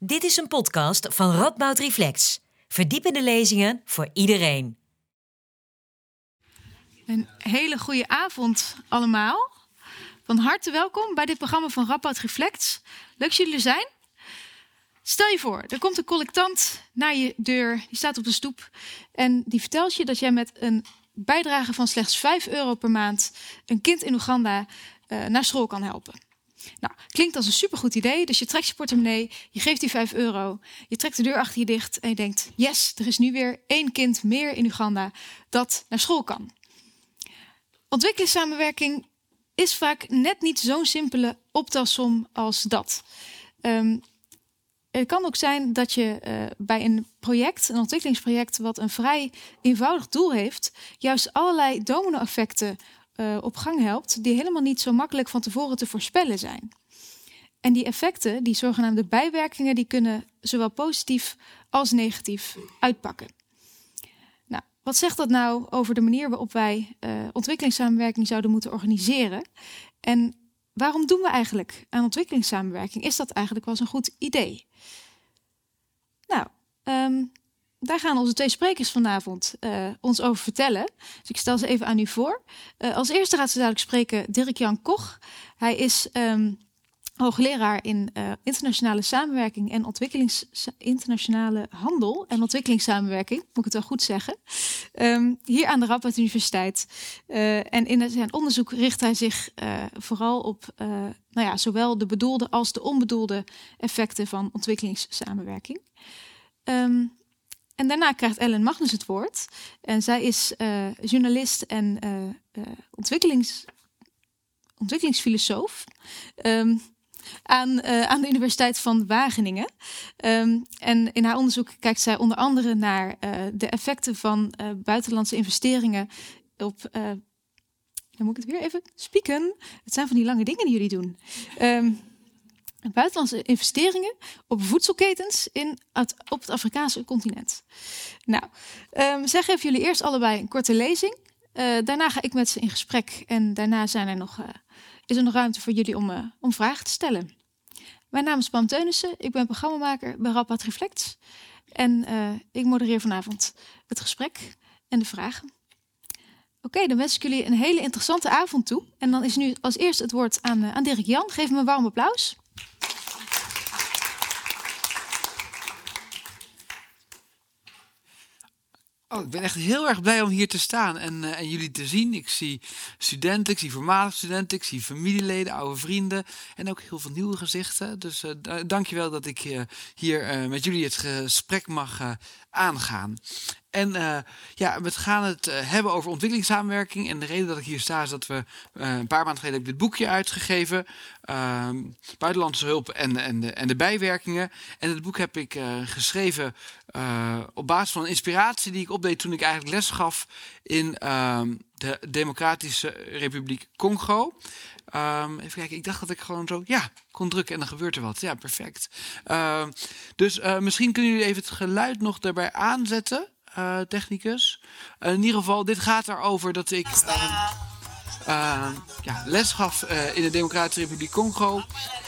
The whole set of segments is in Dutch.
Dit is een podcast van Radboud Reflex. Verdiepende lezingen voor iedereen. Een hele goede avond allemaal. Van harte welkom bij dit programma van Radboud Reflex. Leuk dat jullie er zijn. Stel je voor, er komt een collectant naar je deur, die staat op de stoep en die vertelt je dat jij met een bijdrage van slechts 5 euro per maand een kind in Oeganda uh, naar school kan helpen. Nou, klinkt als een supergoed idee. Dus je trekt je portemonnee, je geeft die 5 euro, je trekt de deur achter je dicht en je denkt: yes, er is nu weer één kind meer in Uganda dat naar school kan. Ontwikkelingssamenwerking is vaak net niet zo'n simpele optelsom als dat. Het kan ook zijn dat je uh, bij een project, een ontwikkelingsproject, wat een vrij eenvoudig doel heeft, juist allerlei domino-effecten uh, op gang helpt, die helemaal niet zo makkelijk van tevoren te voorspellen zijn. En die effecten, die zogenaamde bijwerkingen, die kunnen zowel positief als negatief uitpakken. Nou, wat zegt dat nou over de manier waarop wij uh, ontwikkelingssamenwerking zouden moeten organiseren? En waarom doen we eigenlijk aan ontwikkelingssamenwerking? Is dat eigenlijk wel eens een goed idee? Nou, um, daar gaan onze twee sprekers vanavond uh, ons over vertellen. Dus ik stel ze even aan u voor. Uh, als eerste gaat ze dadelijk spreken Dirk-Jan Koch. Hij is um, hoogleraar in uh, internationale samenwerking en ontwikkelings internationale handel en ontwikkelingssamenwerking, moet ik het wel goed zeggen. Um, hier aan de Radboud Universiteit. en in zijn onderzoek richt hij zich vooral op nou ja, zowel de bedoelde als de onbedoelde effecten van ontwikkelingssamenwerking. Um, en daarna krijgt Ellen Magnus het woord. En zij is uh, journalist en uh, uh, ontwikkelings, ontwikkelingsfilosoof. Um, aan, aan de Universiteit van Wageningen. Um, en in haar onderzoek kijkt zij onder andere naar de effecten van buitenlandse investeringen op. dan moet ik het weer even spieken. Het zijn van die lange dingen die jullie doen. Um, buitenlandse investeringen op voedselketens in op het Afrikaanse continent. Nou, um, zij geven jullie eerst allebei een korte lezing. Uh, daarna ga ik met ze in gesprek en daarna zijn er nog, uh, is er nog ruimte voor jullie om, uh, om vragen te stellen. Mijn naam is Pam Teunissen, ik ben programmamaker bij Radboud Reflect. En ik modereer vanavond het gesprek en de vragen. Oké, dan wens ik jullie een hele interessante avond toe. En dan is nu als eerste het woord aan, aan Dirk Jan. Geef me een warm applaus. Oh, ik ben echt heel erg blij om hier te staan en, uh, en jullie te zien. Ik zie studenten, ik zie voormalige studenten, ik zie familieleden, oude vrienden en ook heel veel nieuwe gezichten. Dus uh, dankjewel dat ik uh, hier met jullie het gesprek mag aangaan. En uh, ja, we gaan het uh, hebben over ontwikkelingssamenwerking. En de reden dat ik hier sta is dat we uh, een paar maanden geleden heb dit boekje uitgegeven. Ehm, buitenlandse hulp en, en, de, en de bijwerkingen. En het boek heb ik geschreven op basis van een inspiratie die ik opdeed toen ik eigenlijk les gaf in ehm, de Democratische Republiek Congo. Um, even kijken, ik dacht dat ik gewoon zo, ja, kon drukken en dan gebeurt er wat. Ja, perfect. Uh, dus uh, misschien kunnen jullie even het geluid nog daarbij aanzetten, uh, technicus. in ieder geval, dit gaat erover dat ik ja, les gaf in de Democratische Republiek Congo.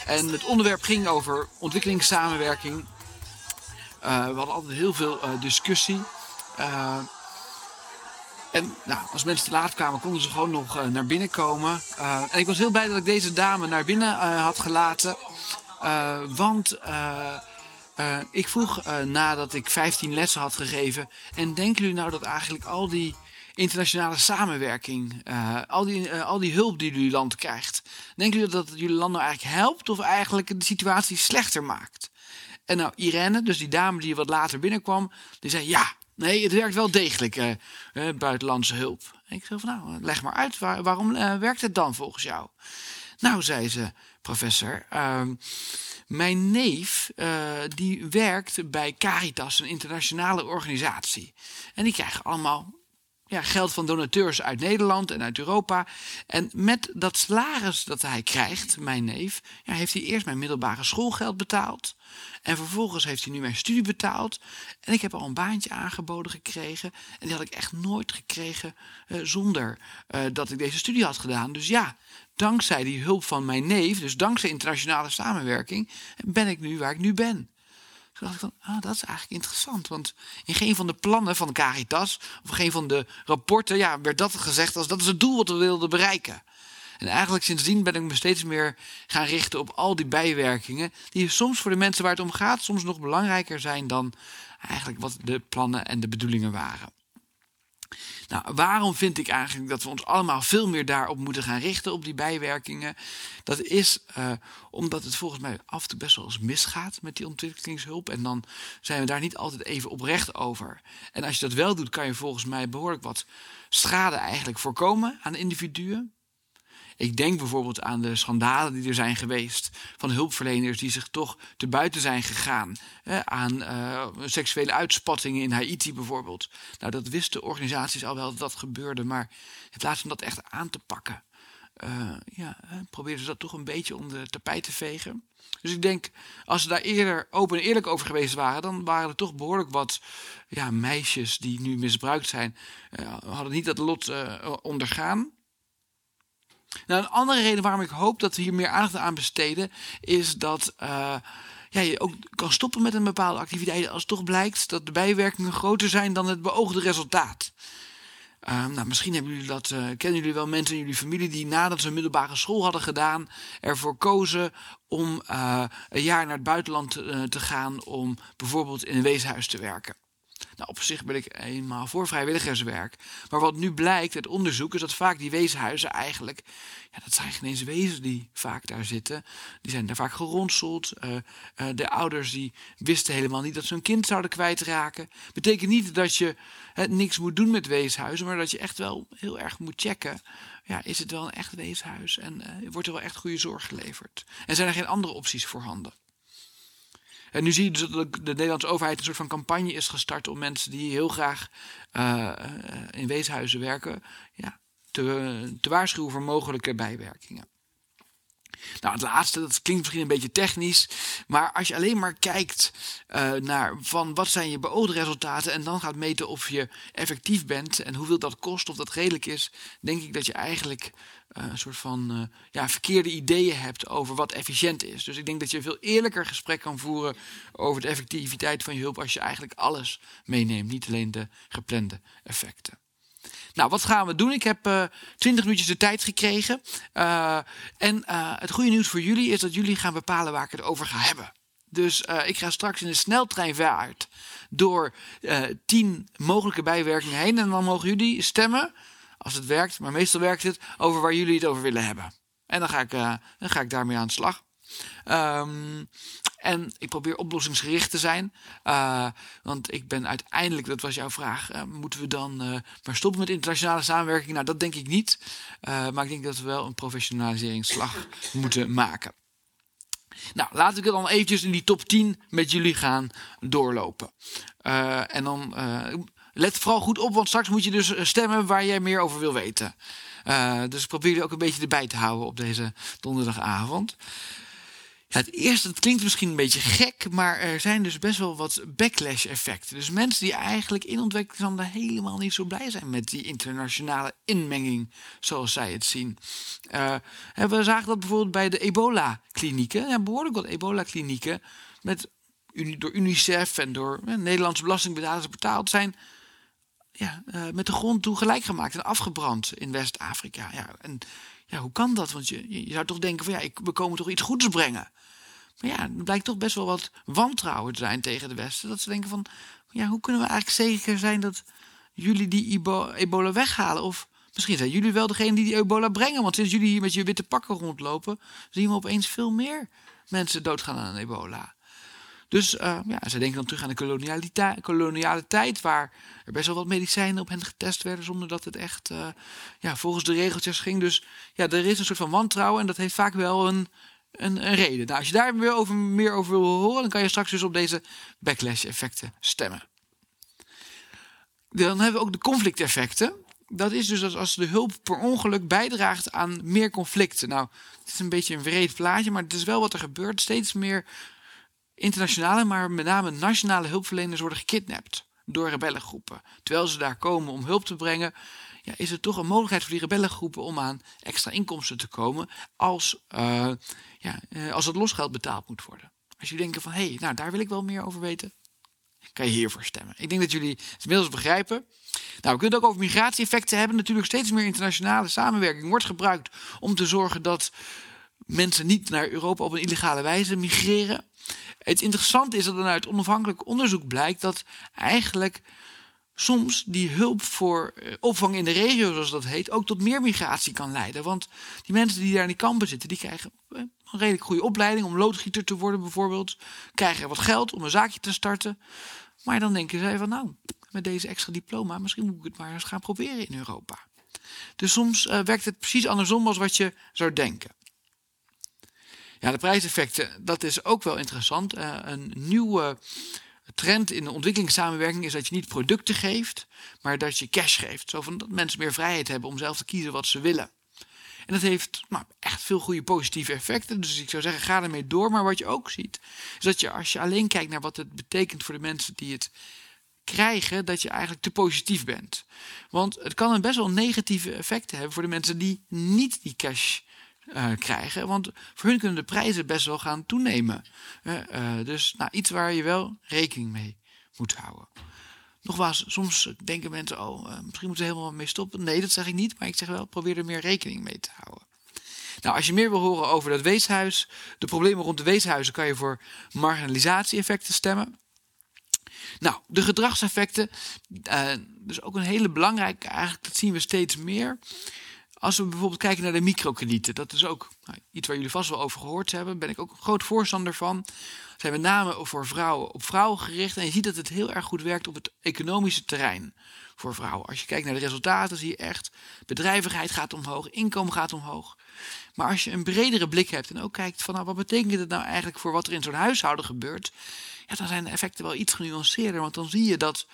En het onderwerp ging over ontwikkelingssamenwerking. we hadden altijd heel veel discussie. En nou, als mensen te laat kwamen, konden ze gewoon nog uh, naar binnen komen. Uh, en ik was heel blij dat ik deze dame naar binnen uh, had gelaten. want ik vroeg nadat ik 15 lessen had gegeven. En denken jullie nou dat eigenlijk al die internationale samenwerking, al, die, al die hulp die jullie land krijgt. Denken jullie dat jullie land nou eigenlijk helpt of eigenlijk de situatie slechter maakt? En nou, Irene, dus die dame die wat later binnenkwam, die zei ja, Nee, het werkt wel degelijk, uh, buitenlandse hulp. ik zei van nou, leg maar uit, waarom uh, werkt het dan volgens jou? Nou, zei ze, professor, ehm, mijn neef die werkt bij Caritas, een internationale organisatie. En die krijgen allemaal ja, geld van donateurs uit Nederland en uit Europa. En met dat salaris dat hij krijgt, mijn neef, ja, heeft hij eerst mijn middelbare schoolgeld betaald. En vervolgens heeft hij nu mijn studie betaald. En ik heb al een baantje aangeboden gekregen. En die had ik echt nooit gekregen uh, zonder uh, dat ik deze studie had gedaan. Dus ja, dankzij die hulp van mijn neef, dus dankzij internationale samenwerking, ben ik nu waar ik nu ben. Toen dacht ik van, ah, dat is eigenlijk interessant. Want in geen van de plannen van Caritas, of geen van de rapporten, ja, werd dat gezegd als dat is het doel wat we wilden bereiken. En eigenlijk sindsdien ben ik me steeds meer gaan richten op al die bijwerkingen, die soms voor de mensen waar het om gaat, soms nog belangrijker zijn dan eigenlijk wat de plannen en de bedoelingen waren. Nou, waarom vind ik eigenlijk dat we ons allemaal veel meer daarop moeten gaan richten, op die bijwerkingen? Dat is uh, omdat het volgens mij af en toe best wel eens misgaat met die ontwikkelingshulp. En dan zijn we daar niet altijd even oprecht over. En als je dat wel doet, kan je volgens mij behoorlijk wat schade eigenlijk voorkomen aan individuen. Ik denk bijvoorbeeld aan de schandalen die er zijn geweest van hulpverleners die zich toch te buiten zijn gegaan. Hè, aan uh, seksuele uitspattingen in Haiti bijvoorbeeld. Nou, dat wisten organisaties al wel dat dat gebeurde, maar in plaats van dat echt aan te pakken, uh, ja, probeerden ze dat toch een beetje om de tapijt te vegen. Dus ik denk, als ze daar eerder open en eerlijk over geweest waren, dan waren er toch behoorlijk wat ja, meisjes die nu misbruikt zijn, uh, hadden niet dat lot ondergaan. Nou, een andere reden waarom ik hoop dat we hier meer aandacht aan besteden, is dat uh, ja, je ook kan stoppen met een bepaalde activiteit als toch blijkt dat de bijwerkingen groter zijn dan het beoogde resultaat. Uh, nou, misschien hebben jullie dat, uh, kennen jullie wel mensen in jullie familie die nadat ze een middelbare school hadden gedaan, ervoor kozen om uh, een jaar naar het buitenland te, te gaan om bijvoorbeeld in een weeshuis te werken. Nou, op zich ben ik eenmaal voor vrijwilligerswerk. Maar wat nu blijkt uit onderzoek is dat vaak die weeshuizen eigenlijk... Ja, dat zijn geen eens wezen die vaak daar zitten. Die zijn daar vaak geronseld. Uh, uh, de ouders die wisten helemaal niet dat ze hun kind zouden kwijtraken. Betekent niet dat je uh, niks moet doen met weeshuizen... maar dat je echt wel heel erg moet checken... Ja, is het wel een echt weeshuis en wordt er wel echt goede zorg geleverd? En zijn er geen andere opties voorhanden? En nu zie je dus dat de Nederlandse overheid een soort van campagne is gestart om mensen die heel graag uh, in weeshuizen werken, ja, te, te waarschuwen voor mogelijke bijwerkingen. Nou, het laatste, dat klinkt misschien een beetje technisch. Maar als je alleen maar kijkt uh, naar van wat zijn je beoogde resultaten. en dan gaat meten of je effectief bent. en hoeveel dat kost, of dat redelijk is. denk ik dat je eigenlijk uh, een soort van uh, ja, verkeerde ideeën hebt over wat efficiënt is. Dus ik denk dat je een veel eerlijker gesprek kan voeren over de effectiviteit van je hulp. als je eigenlijk alles meeneemt, niet alleen de geplande effecten. Nou, wat gaan we doen? Ik heb uh, 20 minuutjes de tijd gekregen. Uh, en uh, het goede nieuws voor jullie is dat jullie gaan bepalen waar ik het over ga hebben. Dus ik ga straks in een sneltreinvaart door tien mogelijke bijwerkingen heen. En dan mogen jullie stemmen, als het werkt, maar meestal werkt het, over waar jullie het over willen hebben. En dan ga ik, dan ga ik daarmee aan de slag. Um, en ik probeer oplossingsgericht te zijn. Uh, want ik ben uiteindelijk, dat was jouw vraag, uh, moeten we dan uh, maar stoppen met internationale samenwerking? Nou, dat denk ik niet. maar ik denk dat we wel een professionaliseringsslag moeten maken. Nou, laat ik het dan eventjes in die top 10 met jullie gaan doorlopen. en dan let vooral goed op, want straks moet je dus stemmen waar jij meer over wil weten. dus probeer je ook een beetje erbij te houden op deze donderdagavond. Het eerste, het klinkt misschien een beetje gek, maar er zijn dus best wel wat backlash-effecten. Dus mensen die eigenlijk in ontwikkelingslanden helemaal niet zo blij zijn met die internationale inmenging, zoals zij het zien. Uh, we zagen dat bijvoorbeeld bij de ebola-klinieken. Ja, behoorlijk wat ebola-klinieken met, door UNICEF en door eh, Nederlandse belastingbetalers betaald zijn. Ja, uh, met de grond toe gelijk gemaakt en afgebrand in West-Afrika. Ja, en ja, hoe kan dat? Want je, je zou toch denken van ja, ik, we komen toch iets goeds brengen. Maar ja, er blijkt toch best wel wat wantrouwen te zijn tegen de Westen. Dat ze denken van, ja, hoe kunnen we eigenlijk zeker zijn dat jullie die ebola weghalen? Of misschien zijn jullie wel degene die die ebola brengen. Want sinds jullie hier met je witte pakken rondlopen, zien we opeens veel meer mensen doodgaan aan ebola. Dus uh, ja, ze denken dan terug aan de koloniale tijd, waar er best wel wat medicijnen op hen getest werden, zonder dat het echt uh, ja, volgens de regeltjes ging. Dus ja, er is een soort van wantrouwen en dat heeft vaak wel een, een, een reden. Nou, als je daar meer over, meer over wil horen, dan kan je straks dus op deze backlash-effecten stemmen. Dan hebben we ook de conflicteffecten. Dat is dus als de hulp per ongeluk bijdraagt aan meer conflicten. Nou, het is een beetje een wreed plaatje, maar het is wel wat er gebeurt. Steeds meer internationale, maar met name nationale hulpverleners worden gekidnapt door rebellengroepen. Terwijl ze daar komen om hulp te brengen, is er toch een mogelijkheid voor die rebellengroepen om aan extra inkomsten te komen als, uh, ja, als het losgeld betaald moet worden. Als jullie denken van, hé, hey, nou daar wil ik wel meer over weten, kan je hiervoor stemmen. Ik denk dat jullie het inmiddels begrijpen. Nou, we kunnen het ook over migratie-effecten hebben. Natuurlijk steeds meer internationale samenwerking wordt gebruikt om te zorgen dat mensen niet naar Europa op een illegale wijze migreren. Het interessante is dat er uit onafhankelijk onderzoek blijkt dat eigenlijk soms die hulp voor eh, opvang in de regio, zoals dat heet, ook tot meer migratie kan leiden. Want die mensen die daar in die kampen zitten, die krijgen eh, een redelijk goede opleiding om loodgieter te worden bijvoorbeeld. Krijgen wat geld om een zaakje te starten. Maar dan denken zij van nou, met deze extra diploma, misschien moet ik het maar eens gaan proberen in Europa. Dus soms uh, werkt het precies andersom als wat je zou denken. Ja, de prijseffecten, dat is ook wel interessant. Een nieuwe trend in de ontwikkelingssamenwerking is dat je niet producten geeft, maar dat je cash geeft. Zo van dat mensen meer vrijheid hebben om zelf te kiezen wat ze willen. En dat heeft nou, echt veel goede positieve effecten. Dus ik zou zeggen, ga ermee door. Maar wat je ook ziet, is dat je als je alleen kijkt naar wat het betekent voor de mensen die het krijgen, dat je eigenlijk te positief bent. Want het kan een best wel negatieve effecten hebben voor de mensen die niet die cash uh, krijgen. Want voor hun kunnen de prijzen best wel gaan toenemen. Uh, uh, dus nou, iets waar je wel rekening mee moet houden. Nogmaals, soms denken mensen, oh, misschien moeten we helemaal mee stoppen. Nee, dat zeg ik niet, maar ik zeg wel, probeer er meer rekening mee te houden. Nou, als je meer wil horen over dat weeshuis, de problemen rond de weeshuizen, kan je voor marginalisatie-effecten stemmen. Nou, de gedragseffecten, dus ook een hele belangrijke, eigenlijk dat zien we steeds meer. Als we bijvoorbeeld kijken naar de microkredieten, dat is ook nou, iets waar jullie vast wel over gehoord hebben, ben ik ook een groot voorstander van. Zijn met name voor vrouwen op vrouwen gericht en je ziet dat het heel erg goed werkt op het economische terrein voor vrouwen. Als je kijkt naar de resultaten zie je echt bedrijvigheid gaat omhoog, inkomen gaat omhoog. Maar als je een bredere blik hebt en ook kijkt van nou, wat betekent het nou eigenlijk voor wat er in zo'n huishouden gebeurt, ja, dan zijn de effecten wel iets genuanceerder. Want dan zie je dat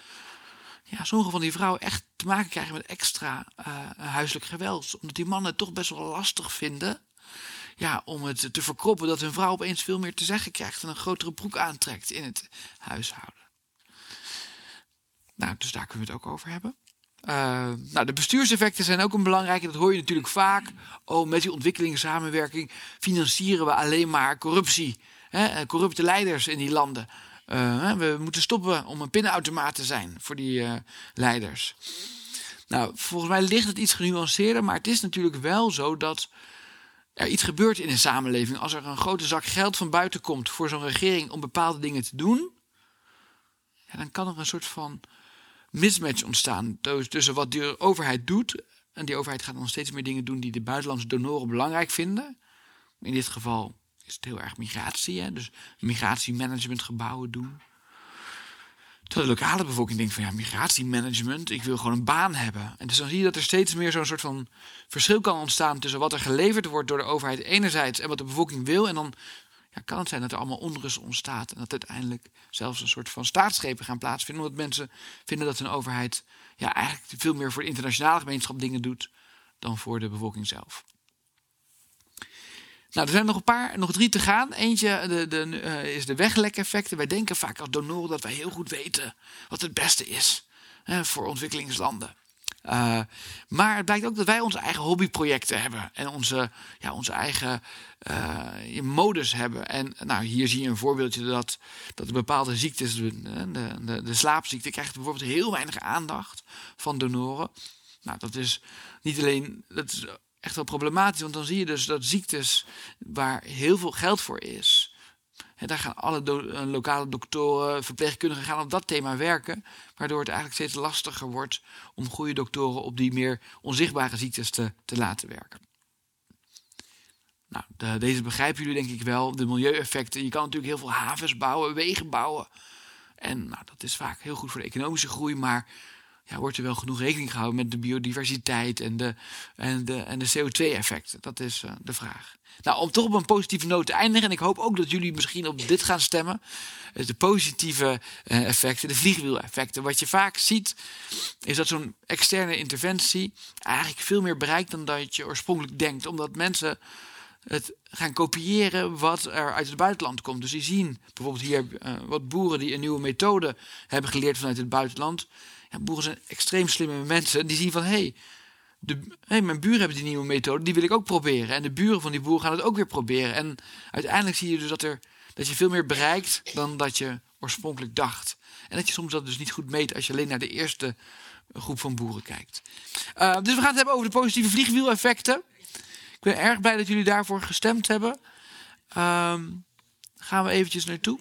ja, sommige van die vrouwen echt te maken krijgen met extra uh, huiselijk geweld. Omdat die mannen het toch best wel lastig vinden. Ja, om het te verkroppen dat hun vrouw opeens veel meer te zeggen krijgt en een grotere broek aantrekt in het huishouden. Nou, dus daar kunnen we het ook over hebben. Uh, nou, de bestuurseffecten zijn ook een belangrijke. Dat hoor je natuurlijk vaak. Oh, met die ontwikkelingssamenwerking financieren we alleen maar corruptie. Hè, corrupte leiders in die landen. Uh, we moeten stoppen om een pinautomaat te zijn voor die uh, leiders. Nou, volgens mij ligt het iets genuanceerder, maar het is natuurlijk wel zo dat er iets gebeurt in een samenleving. Als er een grote zak geld van buiten komt voor zo'n regering om bepaalde dingen te doen, ja, dan kan er een soort van mismatch ontstaan tussen wat de overheid doet. En die overheid gaat dan steeds meer dingen doen die de buitenlandse donoren belangrijk vinden. In dit geval is het heel erg migratie. Hè? Dus migratiemanagementgebouwen doen. Terwijl de lokale bevolking denkt van ja, migratiemanagement, ik wil gewoon een baan hebben. En dus dan zie je dat er steeds meer zo'n soort van verschil kan ontstaan tussen wat er geleverd wordt door de overheid enerzijds en wat de bevolking wil. En dan ja, kan het zijn dat er allemaal onrust ontstaat en dat uiteindelijk zelfs een soort van staatsgrepen gaan plaatsvinden. Omdat mensen vinden dat hun overheid ja, eigenlijk veel meer voor de internationale gemeenschap dingen doet dan voor de bevolking zelf. Nou, er zijn nog een paar, nog drie te gaan. Eentje de, de, uh, is de weglekeffecten. Wij denken vaak als donoren dat wij heel goed weten wat het beste is hè, voor ontwikkelingslanden. Uh, maar het blijkt ook dat wij onze eigen hobbyprojecten hebben. En onze, ja, onze eigen uh, modus hebben. En nou, hier zie je een voorbeeldje dat, dat bepaalde ziektes, de, de, de slaapziekte, krijgt bijvoorbeeld heel weinig aandacht van donoren. Nou, dat is niet alleen. Dat echt wel problematisch. Want dan zie je dus dat ziektes waar heel veel geld voor is. Daar gaan alle do lokale doktoren, verpleegkundigen gaan op dat thema werken. Waardoor het eigenlijk steeds lastiger wordt om goede doktoren op die meer onzichtbare ziektes te, te laten werken. Nou, de, deze begrijpen jullie denk ik wel. De milieueffecten. Je kan natuurlijk heel veel havens bouwen, wegen bouwen. En nou, dat is vaak heel goed voor de economische groei. Maar ja, wordt er wel genoeg rekening gehouden met de biodiversiteit en de, en de, en de CO2-effecten? Dat is uh, de vraag. Nou, om toch op een positieve noot te eindigen, en ik hoop ook dat jullie misschien op dit gaan stemmen. De positieve uh, effecten, de vliegwiel-effecten. Wat je vaak ziet, is dat zo'n externe interventie eigenlijk veel meer bereikt dan dat je oorspronkelijk denkt. Omdat mensen het gaan kopiëren wat er uit het buitenland komt. Dus die zien bijvoorbeeld hier wat boeren die een nieuwe methode hebben geleerd vanuit het buitenland. Boeren zijn extreem slimme mensen. Die zien van, hé, hey, hey, mijn buren hebben die nieuwe methode, die wil ik ook proberen. En de buren van die boeren gaan het ook weer proberen. En uiteindelijk zie je dus dat er dat je veel meer bereikt dan dat je oorspronkelijk dacht. En dat je soms dat dus niet goed meet als je alleen naar de eerste groep van boeren kijkt. Uh, dus we gaan het hebben over de positieve vliegwieleffecten. Ik ben erg blij dat jullie daarvoor gestemd hebben. Uh, gaan we eventjes naartoe.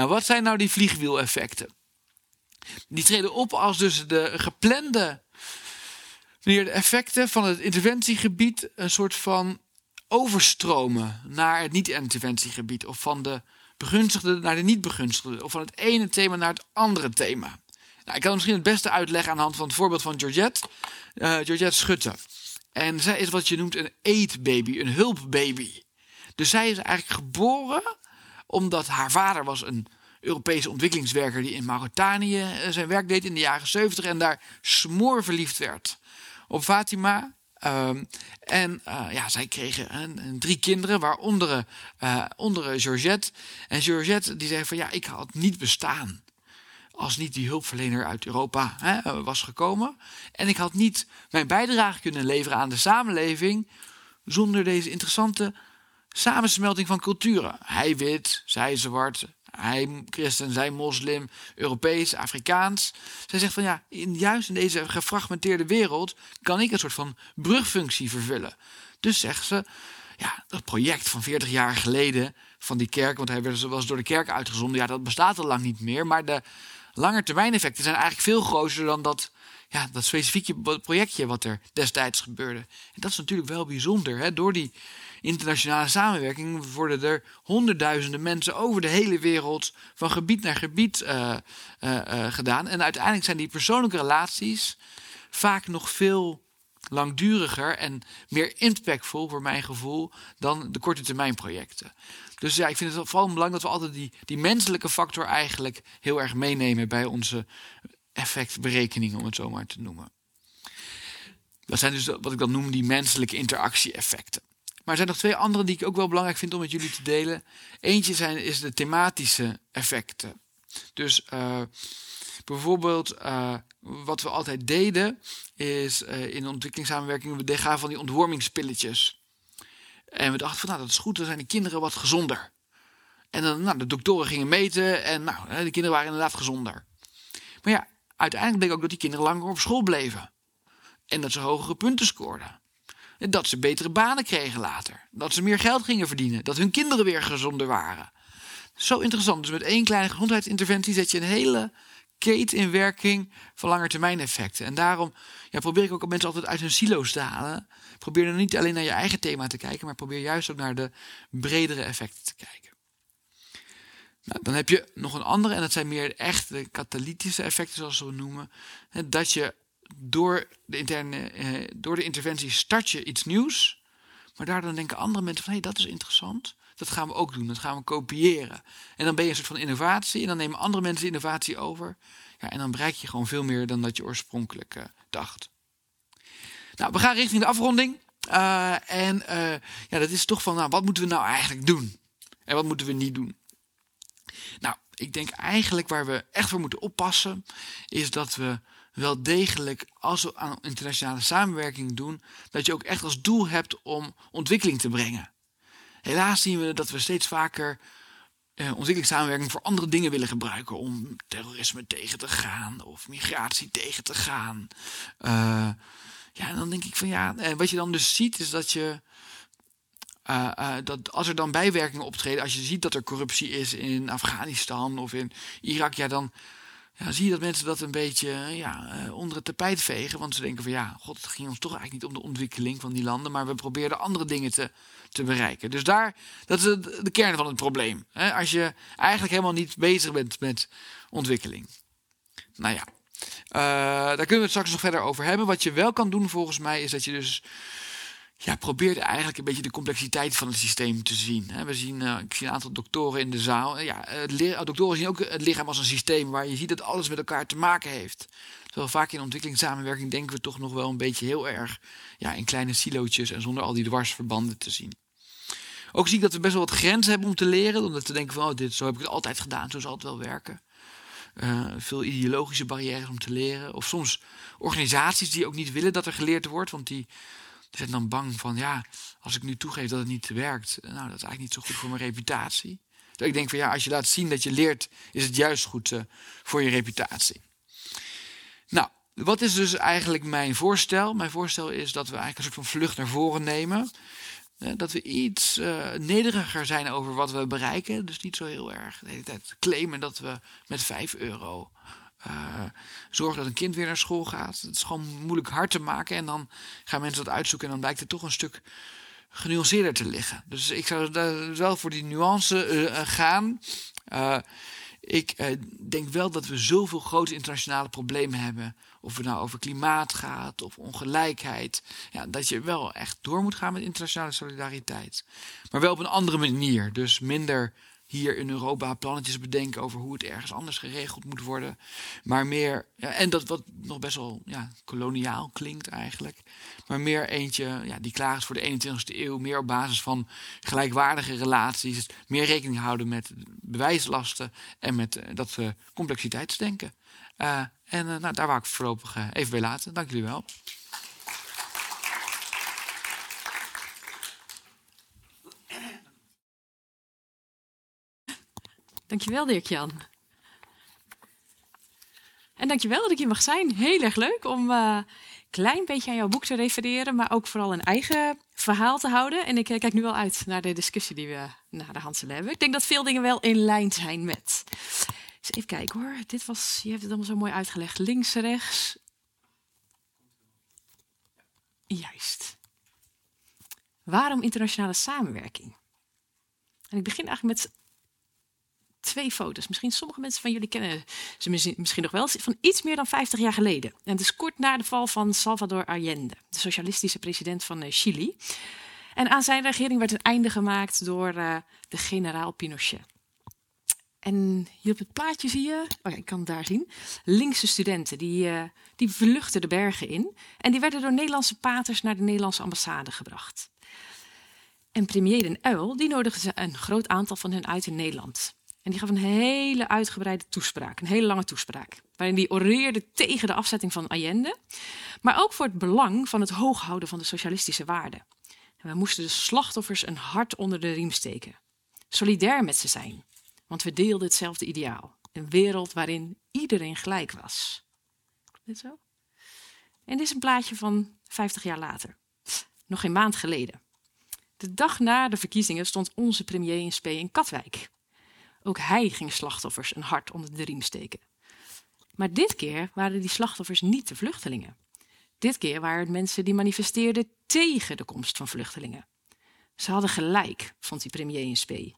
Nou, wat zijn nou die vliegwieleffecten? Die treden op als dus de geplande de effecten van het interventiegebied een soort van overstromen naar het niet-interventiegebied. Of van de begunstigde naar de niet-begunstigde. Of van het ene thema naar het andere thema. Nou, ik kan misschien het beste uitleggen aan de hand van het voorbeeld van Georgette. Uh, Georgette Schutte. En zij is wat je noemt een aid-baby, een hulpbaby. Dus zij is eigenlijk geboren omdat haar vader was een Europese ontwikkelingswerker die in Mauritanië eh, zijn werk deed in de jaren 70 en daar smoor verliefd werd op Fatima. Um, en uh, ja, zij kregen uh, drie kinderen, waaronder uh, onder Georgette. En Georgette die zei van ja, ik had niet bestaan als niet die hulpverlener uit Europa hè, was gekomen. En ik had niet mijn bijdrage kunnen leveren aan de samenleving zonder deze interessante samensmelting van culturen. Hij wit, zij zwart, hij christen, zij moslim, Europees, Afrikaans. Zij zegt van ja, in, juist in deze gefragmenteerde wereld kan ik een soort van brugfunctie vervullen. Dus zegt ze, ja, dat project van 40 jaar geleden van die kerk, want hij werd, was door de kerk uitgezonden, ja, dat bestaat al lang niet meer. Maar de langetermijneffecten zijn eigenlijk veel groter dan dat, ja, dat specifieke projectje wat er destijds gebeurde. En dat is natuurlijk wel bijzonder. Hè? Door die internationale samenwerking worden er honderdduizenden mensen over de hele wereld van gebied naar gebied uh, uh, uh, gedaan. En uiteindelijk zijn die persoonlijke relaties vaak nog veel langduriger en meer impactvol voor mijn gevoel dan de korte termijn projecten. Dus ja, ik vind het vooral belangrijk dat we altijd die, die menselijke factor eigenlijk heel erg meenemen bij onze effectberekeningen, om het zo maar te noemen. Dat zijn dus wat ik dan noem die menselijke interactie-effecten. Maar er zijn nog twee andere die ik ook wel belangrijk vind om met jullie te delen. Eentje zijn, is de thematische effecten. Dus uh, bijvoorbeeld, uh, wat we altijd deden, is uh, in de ontwikkelingssamenwerking, we gaven van die ontwormingspilletjes. En we dachten van, nou dat is goed, dan zijn de kinderen wat gezonder. En dan, nou, de doktoren gingen meten en nou, de kinderen waren inderdaad gezonder. Maar ja, uiteindelijk bleek ook dat die kinderen langer op school bleven. En dat ze hogere punten scoorden. Dat ze betere banen kregen later. Dat ze meer geld gingen verdienen. Dat hun kinderen weer gezonder waren. Zo interessant. Dus met één kleine gezondheidsinterventie zet je een hele keten in werking van langetermijn effecten. En daarom ja, probeer ik ook mensen altijd uit hun silo's te halen. Probeer dan niet alleen naar je eigen thema te kijken, maar probeer juist ook naar de bredere effecten te kijken. Nou, dan heb je nog een andere, en dat zijn meer echt de katalytische effecten, zoals we noemen. Dat je door de, interne, eh, door de interventie start je iets nieuws. Maar daar dan denken andere mensen van hé, hey, dat is interessant. Dat gaan we ook doen. Dat gaan we kopiëren. En dan ben je een soort van innovatie. En dan nemen andere mensen innovatie over. Ja, en dan bereik je gewoon veel meer dan dat je oorspronkelijk uh, dacht. Nou, we gaan richting de afronding. Uh, en uh, ja, dat is toch van, nou, wat moeten we nou eigenlijk doen? En wat moeten we niet doen? Nou, ik denk eigenlijk waar we echt voor moeten oppassen, is dat we wel degelijk, als we aan internationale samenwerking doen, dat je ook echt als doel hebt om ontwikkeling te brengen. Helaas zien we dat we steeds vaker eh, ontwikkelingssamenwerking voor andere dingen willen gebruiken. Om terrorisme tegen te gaan of migratie tegen te gaan. Uh, ja, en dan denk ik van ja, en wat je dan dus ziet is dat je. Uh, dat als er dan bijwerkingen optreden, als je ziet dat er corruptie is in Afghanistan of in Irak, ja, dan ja, zie je dat mensen dat een beetje ja, uh, onder het tapijt vegen. Want ze denken van ja, god, het ging ons toch eigenlijk niet om de ontwikkeling van die landen, maar we probeerden andere dingen te, te bereiken. Dus daar, dat is de, kern van het probleem. Hè? Als je eigenlijk helemaal niet bezig bent met ontwikkeling. Nou ja, daar kunnen we het straks nog verder over hebben. Wat je wel kan doen volgens mij is dat je dus ja, probeert eigenlijk een beetje de complexiteit van het systeem te zien. We zien, uh, ik zie een aantal doktoren in de zaal. Ja, doktoren zien ook het lichaam als een systeem waar je ziet dat alles met elkaar te maken heeft. Terwijl vaak in ontwikkelingssamenwerking denken we toch nog wel een beetje heel erg ja, in kleine silootjes en zonder al die dwarsverbanden te zien. Ook zie ik dat we best wel wat grenzen hebben om te leren. Omdat we denken van, oh, dit, zo heb ik het altijd gedaan, zo zal het wel werken. Uh, veel ideologische barrières om te leren. Of soms organisaties die ook niet willen dat er geleerd wordt. Want die zijn dan bang van, ja, als ik nu toegeef dat het niet werkt, nou, dat is eigenlijk niet zo goed voor mijn reputatie. Dus ik denk van, ja, als je laat zien dat je leert, is het juist goed uh, voor je reputatie. Nou, wat is dus eigenlijk mijn voorstel? Mijn voorstel is dat we eigenlijk een soort van vlucht naar voren nemen. Dat we iets nederiger zijn over wat we bereiken. Dus niet zo heel erg de hele tijd claimen dat we met 5 euro zorgen dat een kind weer naar school gaat. Het is gewoon moeilijk hard te maken. En dan gaan mensen dat uitzoeken en dan blijkt het toch een stuk genuanceerder te liggen. Dus ik zou wel voor die nuance uh, gaan. Uh, ik denk wel dat we zoveel grote internationale problemen hebben. Of het nou over klimaat gaat of ongelijkheid. Ja, dat je wel echt door moet gaan met internationale solidariteit. Maar wel op een andere manier. Dus minder hier in Europa plannetjes bedenken over hoe het ergens anders geregeld moet worden. Maar meer, en dat wat nog best wel ja, koloniaal klinkt eigenlijk. Maar meer eentje ja, die klaar is voor de 21ste eeuw. Meer op basis van gelijkwaardige relaties. Meer rekening houden met bewijslasten en met uh, dat uh, complexiteitsdenken. Uh, en nou, daar wou ik voorlopig even bij laten. Dank jullie wel. Dankjewel, Dirk-Jan. En dankjewel dat ik hier mag zijn. Heel erg leuk om een uh, klein beetje aan jouw boek te refereren, maar ook vooral een eigen verhaal te houden. En ik uh, kijk nu al uit naar de discussie die we naar de hand zullen hebben. Ik denk dat veel dingen wel in lijn zijn met. Dus even kijken hoor. Dit was, je hebt het allemaal zo mooi uitgelegd. Links, rechts. Juist. Waarom internationale samenwerking? En ik begin eigenlijk met twee foto's. Misschien sommige mensen van jullie kennen ze misschien nog wel. Van iets meer dan 50 jaar geleden. En het is kort na de val van Salvador Allende, de socialistische president van eh, Chili. En aan zijn regering werd een einde gemaakt door uh, de generaal Pinochet. En hier op het plaatje zie je, oh ja, ik kan het daar zien, linkse studenten die, uh, die vluchten de bergen in. En die werden door Nederlandse paters naar de Nederlandse ambassade gebracht. En premier Den Uil die nodigde een groot aantal van hen uit in Nederland. En die gaf een hele uitgebreide toespraak, een hele lange toespraak. Waarin die oreerde tegen de afzetting van Allende. Maar ook voor het belang van het hooghouden van de socialistische waarden. En we moesten de slachtoffers een hart onder de riem steken. Solidair met ze zijn. Want we deelden hetzelfde ideaal. Een wereld waarin iedereen gelijk was. Dit zo? En dit is een plaatje van 50 jaar later. Nog geen maand geleden. De dag na de verkiezingen stond onze premier in spe in Katwijk. Ook hij ging slachtoffers een hart onder de riem steken. Maar dit keer waren die slachtoffers niet de vluchtelingen. Dit keer waren het mensen die manifesteerden tegen de komst van vluchtelingen. Ze hadden gelijk, vond die premier in spe.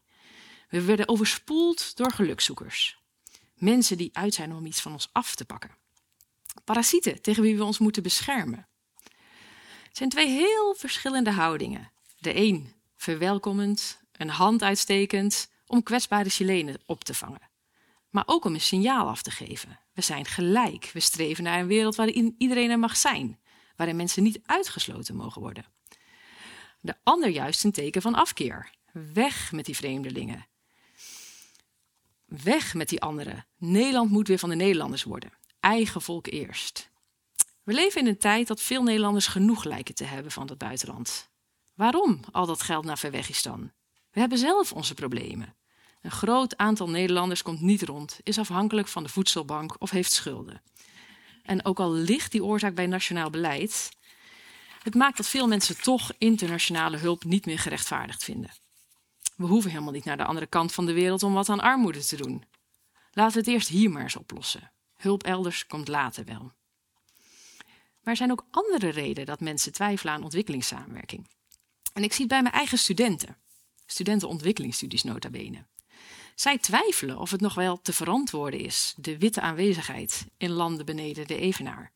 We werden overspoeld door gelukzoekers. Mensen die uit zijn om iets van ons af te pakken. Parasieten tegen wie we ons moeten beschermen. Het zijn twee heel verschillende houdingen. De een verwelkomend, een hand uitstekend, om kwetsbare Chilenen op te vangen. Maar ook om een signaal af te geven. We zijn gelijk. We streven naar een wereld waarin iedereen er mag zijn. Waarin mensen niet uitgesloten mogen worden. De ander juist een teken van afkeer. Weg met die vreemdelingen. Weg met die anderen. Nederland moet weer van de Nederlanders worden. Eigen volk eerst. We leven in een tijd dat veel Nederlanders genoeg lijken te hebben van het buitenland. Waarom al dat geld naar ver weg is dan? We hebben zelf onze problemen. Een groot aantal Nederlanders komt niet rond, is afhankelijk van de voedselbank of heeft schulden. En ook al ligt die oorzaak bij nationaal beleid, het maakt dat veel mensen toch internationale hulp niet meer gerechtvaardigd vinden. We hoeven helemaal niet naar de andere kant van de wereld om wat aan armoede te doen. Laten we het eerst hier maar eens oplossen. Hulp elders komt later wel. Maar er zijn ook andere redenen dat mensen twijfelen aan ontwikkelingssamenwerking. En ik zie het bij mijn eigen studenten. Studentenontwikkelingsstudies nota bene. Zij twijfelen of het nog wel te verantwoorden is, de witte aanwezigheid in landen beneden de Evenaar.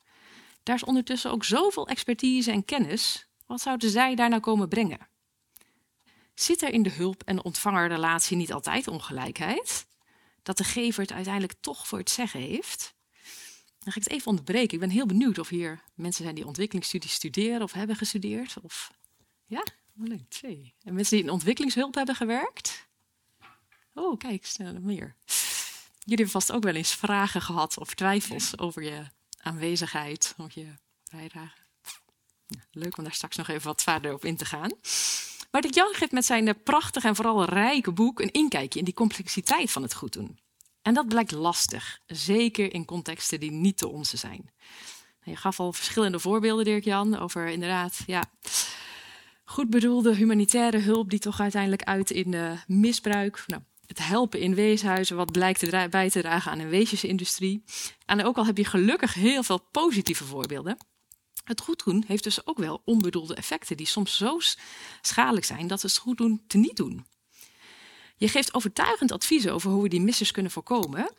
Daar is ondertussen ook zoveel expertise en kennis. Wat zouden zij daar nou komen brengen? Zit er in de hulp- en ontvangerrelatie niet altijd ongelijkheid? Dat de gever het uiteindelijk toch voor het zeggen heeft? Dan ga ik het even onderbreken. Ik ben heel benieuwd of hier mensen zijn die ontwikkelingsstudies studeren of hebben gestudeerd. Of ja, leuk, twee. En mensen die in ontwikkelingshulp hebben gewerkt. Oh, kijk, sneller meer. Jullie hebben vast ook wel eens vragen gehad of twijfels over je aanwezigheid, of je bijdrage. Ja, leuk om daar straks nog even wat verder op in te gaan. Maar Dick Jan geeft met zijn eh, prachtig en vooral rijke boek een inkijkje in die complexiteit van het goed doen. En dat blijkt lastig, zeker in contexten die niet de onze zijn. Je gaf al verschillende voorbeelden, Dirk-Jan, over inderdaad, ja, goed bedoelde humanitaire hulp die toch uiteindelijk uit in uh, misbruik. Nou, het helpen in weeshuizen, wat blijkt bij te dragen aan een weesjesindustrie. En ook al heb je gelukkig heel veel positieve voorbeelden. Het goed doen heeft dus ook wel onbedoelde effecten die soms zo schadelijk zijn dat we het goed doen te niet doen. Je geeft overtuigend adviezen over hoe we die missers kunnen voorkomen.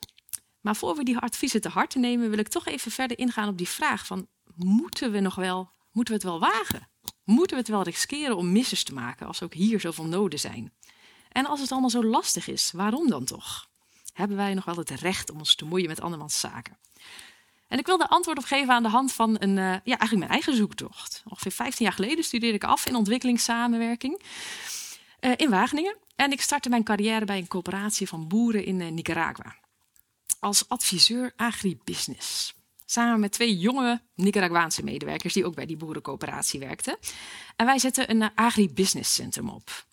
Maar voor we die adviezen te harte nemen, wil ik toch even verder ingaan op die vraag van moeten we nog wel, moeten we het wel wagen? Moeten we het wel riskeren om missers te maken als ook hier zoveel noden zijn? En als het allemaal zo lastig is, waarom dan toch? Hebben wij nog wel het recht om ons te moeien met andermans zaken? En ik wil daar antwoord op geven aan de hand van een, uh, ja, eigenlijk mijn eigen zoektocht. Ongeveer 15 jaar geleden studeerde ik af in ontwikkelingssamenwerking uh, in Wageningen. En ik startte mijn carrière bij een coöperatie van boeren in uh, Nicaragua. Als adviseur agribusiness. Samen met twee jonge Nicaraguaanse medewerkers die ook bij die boerencoöperatie werkten. En wij zetten een agribusiness centrum op.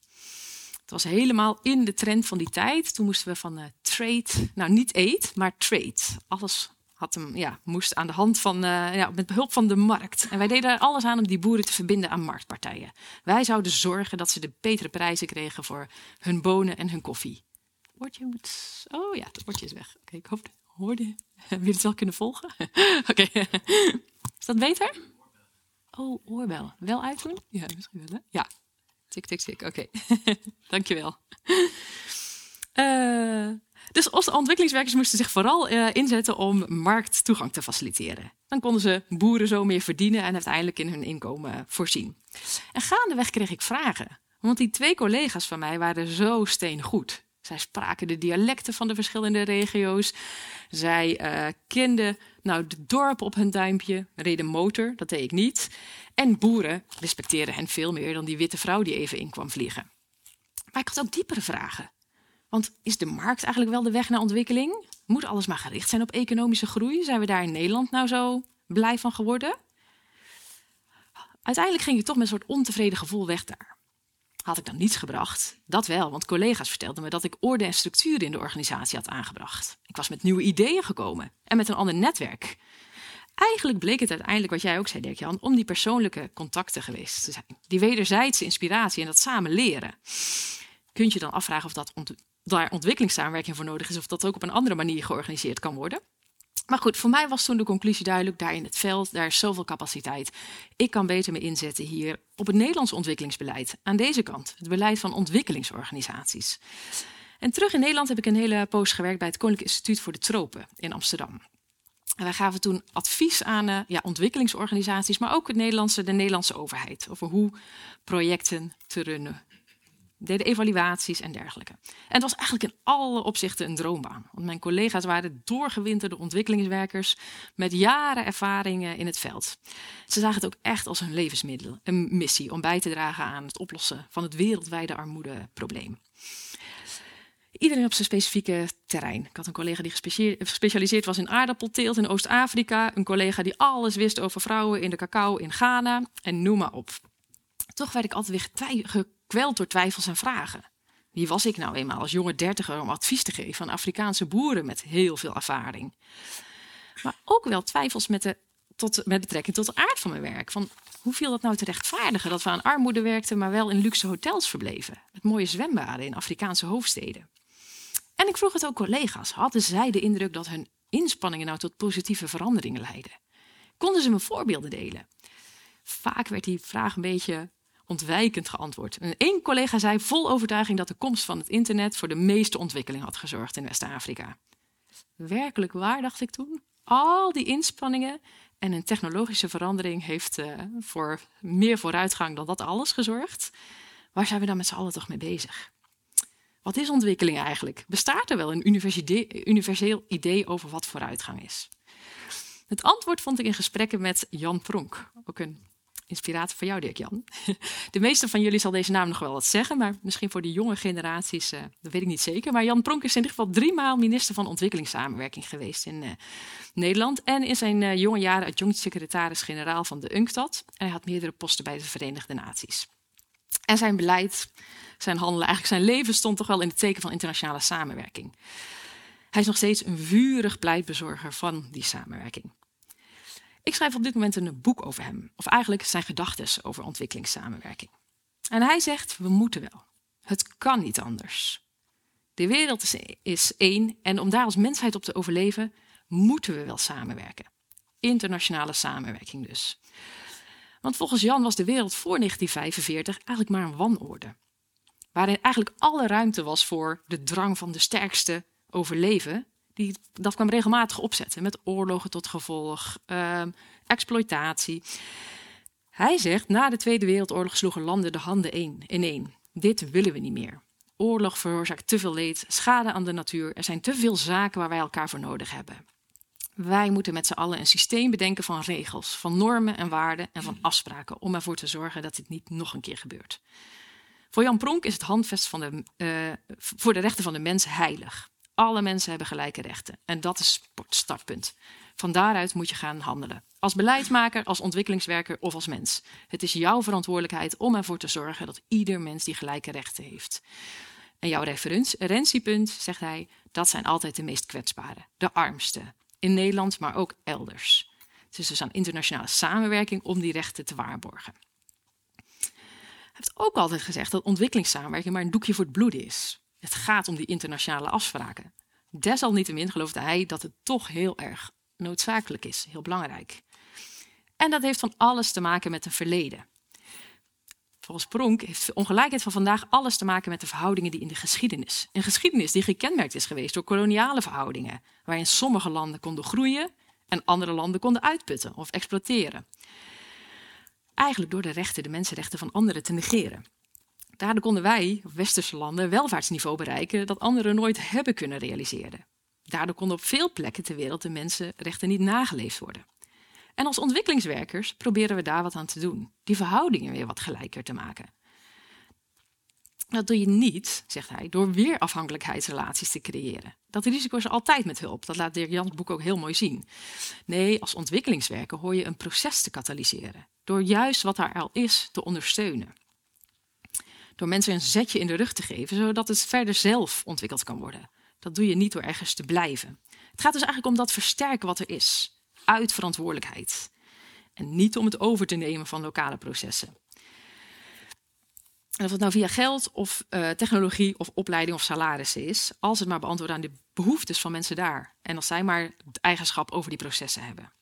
Het was helemaal in de trend van die tijd. Toen moesten we van uh, trade, nou niet aid, maar trade. Alles had hem, ja, moest aan de hand van, uh, ja, met behulp van de markt. En wij deden er alles aan om die boeren te verbinden aan marktpartijen. Wij zouden zorgen dat ze de betere prijzen kregen voor hun bonen en hun koffie. Woordje moet. Oh ja, het woordje is weg. Oké, ik hoop. Hoorde. Wil je het wel kunnen volgen? Oké. Is dat beter? Oh, oorbel. Wel uitdoen? Ja, misschien wel. Hè? Ja, Tik, tik, tik. Oké, okay. dankjewel. Uh, dus onze ontwikkelingswerkers moesten zich vooral uh, inzetten om markttoegang te faciliteren. Dan konden ze boeren zo meer verdienen en uiteindelijk in hun inkomen voorzien. En gaandeweg kreeg ik vragen. Want die twee collega's van mij waren zo steengoed. Zij spraken de dialecten van de verschillende regio's. Zij uh, kenden nou, de dorpen op hun duimpje, reden motor, dat deed ik niet. En boeren respecteerden hen veel meer dan die witte vrouw die even in kwam vliegen. Maar ik had ook diepere vragen. Want is de markt eigenlijk wel de weg naar ontwikkeling? Moet alles maar gericht zijn op economische groei? Zijn we daar in Nederland nou zo blij van geworden? Uiteindelijk ging ik toch met een soort ontevreden gevoel weg daar. Had ik dan niets gebracht? Dat wel, want collega's vertelden me dat ik orde en structuur in de organisatie had aangebracht. Ik was met nieuwe ideeën gekomen en met een ander netwerk. Eigenlijk bleek het uiteindelijk, wat jij ook zei, Dirk-Jan, om die persoonlijke contacten geweest te zijn. Die wederzijdse inspiratie en dat samen leren. Kunt je dan afvragen of dat daar ontwikkelingssamenwerking voor nodig is, of dat ook op een andere manier georganiseerd kan worden? Maar goed, voor mij was toen de conclusie duidelijk: daar in het veld, daar is zoveel capaciteit. Ik kan beter me inzetten hier op het Nederlands ontwikkelingsbeleid. Aan deze kant, het beleid van ontwikkelingsorganisaties. En terug in Nederland heb ik een hele poos gewerkt bij het Koninklijk Instituut voor de Tropen in Amsterdam. En wij gaven toen advies aan uh, ja, ontwikkelingsorganisaties, maar ook het Nederlandse, de Nederlandse overheid over hoe projecten te runnen deden evaluaties en dergelijke. En het was eigenlijk in alle opzichten een droombaan. Want mijn collega's waren doorgewinterde ontwikkelingswerkers met jaren ervaringen in het veld. Ze zagen het ook echt als hun levensmiddel, een missie om bij te dragen aan het oplossen van het wereldwijde armoedeprobleem. Iedereen op zijn specifieke terrein. Ik had een collega die gespecialiseerd was in aardappelteelt in Oost-Afrika. Een collega die alles wist over vrouwen in de cacao in Ghana. En noem maar op. Toch werd ik altijd weer gekweld door twijfels en vragen. Wie was ik nou eenmaal als jonge dertiger om advies te geven aan Afrikaanse boeren met heel veel ervaring? Maar ook wel twijfels met, de, tot, met betrekking tot de aard van mijn werk. Van, hoe viel dat nou te rechtvaardigen dat we aan armoede werkten, maar wel in luxe hotels verbleven? Met mooie zwembaden in Afrikaanse hoofdsteden. En ik vroeg het ook collega's. Hadden zij de indruk dat hun inspanningen nou tot positieve veranderingen leidden? Konden ze me voorbeelden delen? Vaak werd die vraag een beetje ontwijkend geantwoord. En één collega zei vol overtuiging dat de komst van het internet voor de meeste ontwikkeling had gezorgd in West-Afrika. Werkelijk waar, dacht ik toen. Al die inspanningen en een technologische verandering heeft uh, voor meer vooruitgang dan dat alles gezorgd. Waar zijn we dan met z'n allen toch mee bezig? Wat is ontwikkeling eigenlijk? Bestaat er wel een universeel idee over wat vooruitgang is? Het antwoord vond ik in gesprekken met Jan Pronk, ook een Inspiratie van jou, Dirk-Jan. De meeste van jullie zal deze naam nog wel wat zeggen, maar misschien voor de jonge generaties, uh, dat weet ik niet zeker. Maar Jan Pronk is in ieder geval drie maal minister van Ontwikkelingssamenwerking geweest in uh, Nederland. En in zijn uh, jonge jaren adjunct-secretaris-generaal van de UNCTAD. En hij had meerdere posten bij de Verenigde Naties. En zijn beleid, zijn handelen, eigenlijk zijn leven stond toch wel in het teken van internationale samenwerking. Hij is nog steeds een vurig pleitbezorger van die samenwerking. Ik schrijf op dit moment een boek over hem, of eigenlijk zijn gedachten over ontwikkelingssamenwerking. En hij zegt: we moeten wel. Het kan niet anders. De wereld is, is één en om daar als mensheid op te overleven, moeten we wel samenwerken. Internationale samenwerking dus. Want volgens Jan was de wereld voor 1945 eigenlijk maar een wanorde. Waarin eigenlijk alle ruimte was voor de drang van de sterkste overleven. Die, dat kwam regelmatig opzetten met oorlogen tot gevolg, uh, exploitatie. Hij zegt, na de Tweede Wereldoorlog sloegen landen de handen in één. Dit willen we niet meer. Oorlog veroorzaakt te veel leed, schade aan de natuur. Er zijn te veel zaken waar wij elkaar voor nodig hebben. Wij moeten met z'n allen een systeem bedenken van regels, van normen en waarden en van afspraken om ervoor te zorgen dat dit niet nog een keer gebeurt. Voor Jan Pronk is het handvest van de, uh, voor de rechten van de mens heilig. Alle mensen hebben gelijke rechten en dat is het startpunt. Van daaruit moet je gaan handelen. Als beleidsmaker, als ontwikkelingswerker of als mens. Het is jouw verantwoordelijkheid om ervoor te zorgen dat ieder mens die gelijke rechten heeft. En jouw referentiepunt, zegt hij, dat zijn altijd de meest kwetsbaren, de armsten, in Nederland, maar ook elders. Het is dus aan internationale samenwerking om die rechten te waarborgen. Hij heeft ook altijd gezegd dat ontwikkelingssamenwerking maar een doekje voor het bloeden is. Het gaat om die internationale afspraken. Desalniettemin geloofde hij dat het toch heel erg noodzakelijk is, heel belangrijk. En dat heeft van alles te maken met een verleden. Volgens Pronk heeft ongelijkheid van vandaag alles te maken met de verhoudingen die in de geschiedenis. Een geschiedenis die gekenmerkt is geweest door koloniale verhoudingen, waarin sommige landen konden groeien en andere landen konden uitputten of exploiteren. Eigenlijk door de rechten, de mensenrechten van anderen te negeren. Daardoor konden wij, westerse landen, welvaartsniveau bereiken dat anderen nooit hebben kunnen realiseren. Daardoor konden op veel plekken ter wereld de mensenrechten niet nageleefd worden. En als ontwikkelingswerkers proberen we daar wat aan te doen. Die verhoudingen weer wat gelijker te maken. Dat doe je niet, zegt hij, door weer afhankelijkheidsrelaties te creëren. Dat risico is altijd met hulp. Dat laat Dirk Jans boek ook heel mooi zien. Nee, als ontwikkelingswerker hoor je een proces te katalyseren. Door juist wat daar al is te ondersteunen. Door mensen een zetje in de rug te geven, zodat het verder zelf ontwikkeld kan worden. Dat doe je niet door ergens te blijven. Het gaat dus eigenlijk om dat versterken wat er is uit verantwoordelijkheid. En niet om het over te nemen van lokale processen. En of het nou via geld of uh, technologie of opleiding of salarissen is, als het maar beantwoordt aan de behoeftes van mensen daar. En als zij maar het eigenschap over die processen hebben.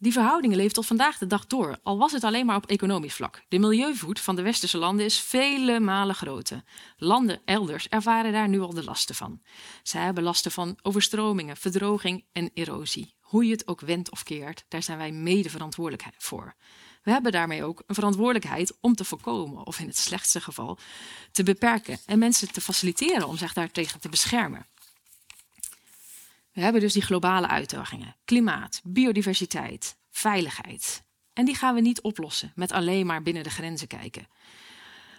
Die verhoudingen leven tot vandaag de dag door, al was het alleen maar op economisch vlak. De milieuvoet van de westerse landen is vele malen groter. Landen elders ervaren daar nu al de lasten van. Zij hebben lasten van overstromingen, verdroging en erosie. Hoe je het ook wendt of keert, daar zijn wij mede verantwoordelijk voor. We hebben daarmee ook een verantwoordelijkheid om te voorkomen, of in het slechtste geval te beperken en mensen te faciliteren om zich daartegen te beschermen. We hebben dus die globale uitdagingen: klimaat, biodiversiteit, veiligheid. En die gaan we niet oplossen met alleen maar binnen de grenzen kijken.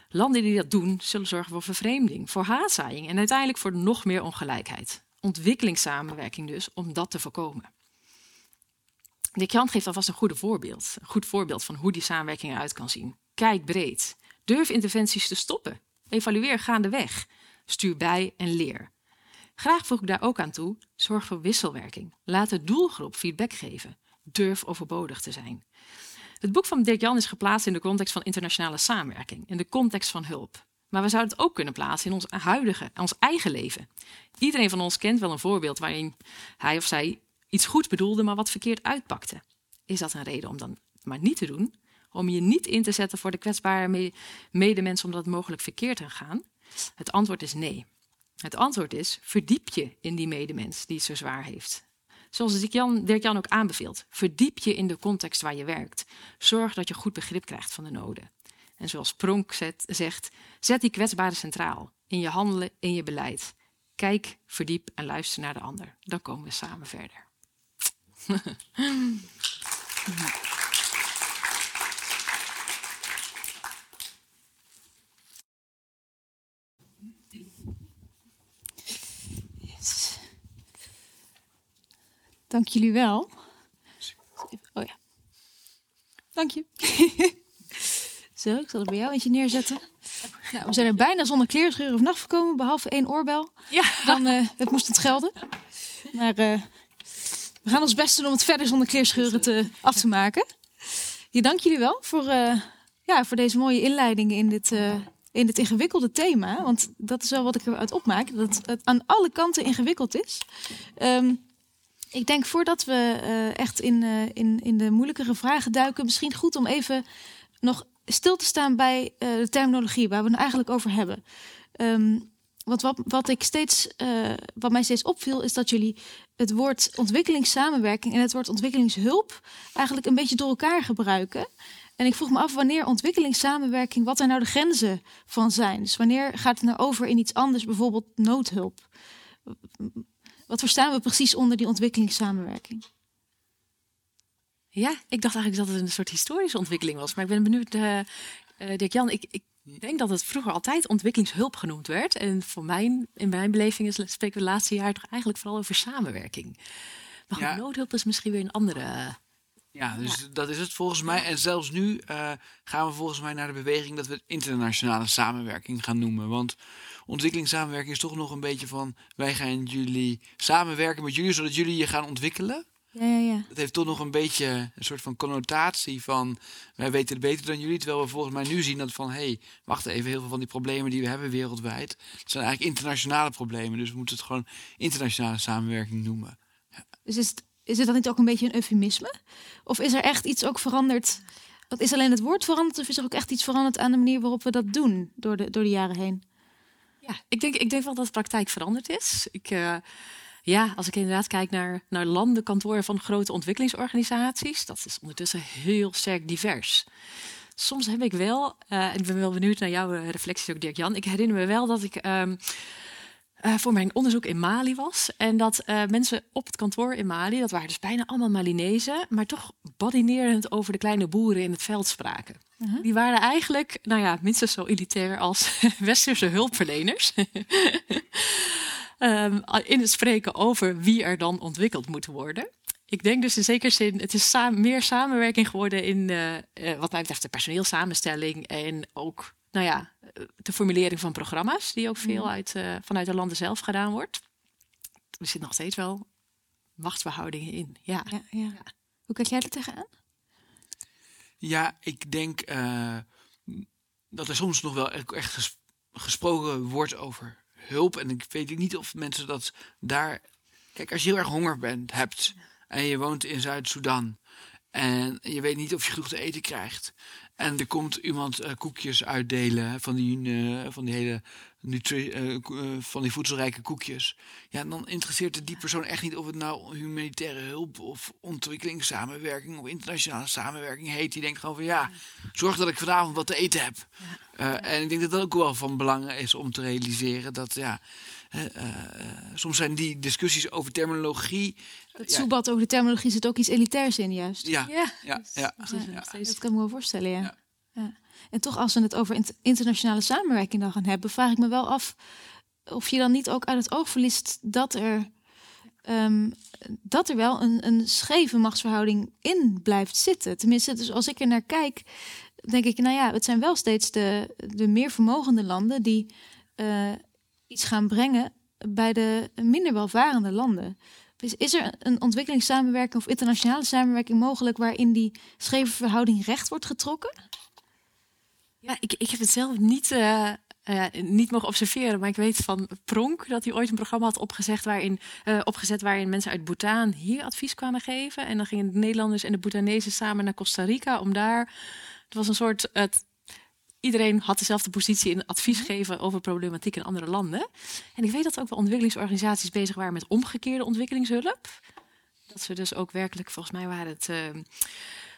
Landen die dat doen, zullen zorgen voor vervreemding, voor haatzaaiing en uiteindelijk voor nog meer ongelijkheid. Ontwikkelingssamenwerking dus, om dat te voorkomen. Dick Jan geeft alvast een goede voorbeeld, een goed voorbeeld van hoe die samenwerking eruit kan zien. Kijk breed. Durf interventies te stoppen. Evalueer gaandeweg. Stuur bij en leer. Graag voeg ik daar ook aan toe: zorg voor wisselwerking. Laat de doelgroep feedback geven. Durf overbodig te zijn. Het boek van Dirk Jan is geplaatst in de context van internationale samenwerking, in de context van hulp. Maar we zouden het ook kunnen plaatsen in ons huidige, ons eigen leven. Iedereen van ons kent wel een voorbeeld waarin hij of zij iets goed bedoelde, maar wat verkeerd uitpakte. Is dat een reden om dan maar niet te doen? Om je niet in te zetten voor de kwetsbare medemens omdat het mogelijk verkeerd kan gaan? Het antwoord is nee. Het antwoord is: verdiep je in die medemens die het zo zwaar heeft. Zoals Dirk Jan ook aanbeveelt, verdiep je in de context waar je werkt. Zorg dat je goed begrip krijgt van de noden. En zoals Pronk zegt, zet die kwetsbare centraal in je handelen, in je beleid. Kijk, verdiep en luister naar de ander. Dan komen we samen verder. Dank jullie wel. Oh ja. Dank je. Zo, ik zal er bij jou eentje neerzetten. Nou, we zijn er bijna zonder kleerscheuren of nacht gekomen, behalve één oorbel. Ja, Dan eh, het moest het gelden. Maar eh, we gaan ons best doen om het verder zonder kleerscheuren te, af te maken. Je dank jullie wel voor, eh, ja, voor deze mooie inleiding in dit, in dit ingewikkelde thema. Want dat is wel wat ik eruit opmaak. Dat het aan alle kanten ingewikkeld is. Ehm, ik denk voordat we eh, echt in, eh, in, in de moeilijkere vragen duiken, misschien goed om even nog stil te staan bij eh, de terminologie waar we het eigenlijk over hebben. Ehm, want wat, wat, ik steeds, wat mij steeds opviel, is dat jullie het woord ontwikkelingssamenwerking en het woord ontwikkelingshulp eigenlijk een beetje door elkaar gebruiken. En ik vroeg me af wanneer ontwikkelingssamenwerking, wat er nou de grenzen van zijn. Dus wanneer gaat het nou over in iets anders, bijvoorbeeld noodhulp? Wat verstaan we precies onder die ontwikkelingssamenwerking? Ja, ik dacht eigenlijk dat het een soort historische ontwikkeling was. Maar ik ben benieuwd, eh eh Dirk Jan, ik, ik denk dat het vroeger altijd ontwikkelingshulp genoemd werd. En voor mijn, in mijn beleving is, spreken we de laatste jaar toch eigenlijk vooral over samenwerking. Maar Ja. noodhulp is misschien weer een andere. Ja, dus dat is het volgens mij. En zelfs nu eh, gaan we volgens mij naar de beweging dat we het internationale samenwerking gaan noemen. Want ontwikkelingssamenwerking is toch nog een beetje van wij gaan jullie samenwerken met jullie zodat jullie je gaan ontwikkelen. Ja, ja, ja. Het heeft toch nog een beetje een soort van connotatie van wij weten het beter dan jullie. Terwijl we volgens mij nu zien dat van hé, hey, wacht even, heel veel van die problemen die we hebben wereldwijd, het zijn eigenlijk internationale problemen. Dus we moeten het gewoon internationale samenwerking noemen. Dus is het, is het dan niet ook een beetje een eufemisme? Of is er echt iets ook veranderd? Want is alleen het woord veranderd of is er ook echt iets veranderd aan de manier waarop we dat doen door de, door de jaren heen? Ja, ik denk, ik denk wel dat de praktijk veranderd is. Ik, eh, ja, als ik inderdaad kijk naar, naar landenkantoren van grote ontwikkelingsorganisaties, dat is ondertussen heel sterk divers. Soms heb ik wel, eh, en ik ben wel benieuwd naar jouw eh, reflecties ook, Dirk-Jan. Ik herinner me wel dat ik ehm, eh, voor mijn onderzoek in Mali was. En dat eh, mensen op het kantoor in Mali, dat waren dus bijna allemaal Malinezen, maar toch badinerend over de kleine boeren in het veld spraken. Die waren eigenlijk, nou ja, minstens zo elitair als westerse hulpverleners. Ehm, in het spreken over wie er dan ontwikkeld moet worden. Ik denk dus in zekere zin, het is meer samenwerking geworden in eh, wat mij betreft de personeelsamenstelling en ook, nou ja, de formulering van programma's, die ook veel uit, eh, vanuit de landen zelf gedaan wordt. Er zitten nog steeds wel machtsverhoudingen in. Ja. Ja, ja. Hoe kijk jij er tegenaan? Ja, ik denk eh, dat er soms nog wel echt echt ges- gesproken wordt over hulp. En ik weet niet of mensen dat daar. Kijk, als je heel erg honger bent, hebt en je woont in Zuid-Soedan en je weet niet of je genoeg te eten krijgt. En er komt iemand eh, koekjes uitdelen van die, eh, van die hele nutri- eh, van die voedselrijke koekjes. Ja, dan interesseert het die persoon echt niet of het nou humanitaire hulp of ontwikkelingssamenwerking of internationale samenwerking heet. Die denkt gewoon van ja, zorg dat ik vanavond wat te eten heb. En ik denk dat dat ook wel van belang is om te realiseren dat ja, eh, eh, soms zijn die discussies over terminologie. Het ja, soebat over de terminologie zit ook iets elitairs in, juist. ja, Ja, ja, ja. Dus Ja, Dat kan ik me wel voorstellen, ja. Ja. Ja. En toch, als we het over int- internationale samenwerking dan gaan hebben, vraag ik me wel af of je dan niet ook uit het oog verliest dat er, ehm, dat er wel een, een scheve machtsverhouding in blijft zitten. Tenminste, dus als ik er naar kijk, denk ik, nou ja, het zijn wel steeds de, de meer vermogende landen die eh, iets gaan brengen bij de minder welvarende landen. Dus is er een ontwikkelingssamenwerking of internationale samenwerking mogelijk waarin die scheve verhouding recht wordt getrokken? Ja, ik, ik heb het zelf niet, eh, eh, niet mogen observeren, maar ik weet van Pronk dat hij ooit een programma had opgezet waarin, eh, opgezet waarin mensen uit Bhutan hier advies kwamen geven. En dan gingen de Nederlanders en de Bhutanese samen naar Costa Rica om daar. Het was een soort. Het, iedereen had dezelfde positie in advies geven over problematiek in andere landen. En ik weet dat ook wel ontwikkelingsorganisaties bezig waren met omgekeerde ontwikkelingshulp. Dat ze dus ook werkelijk, volgens mij waren het.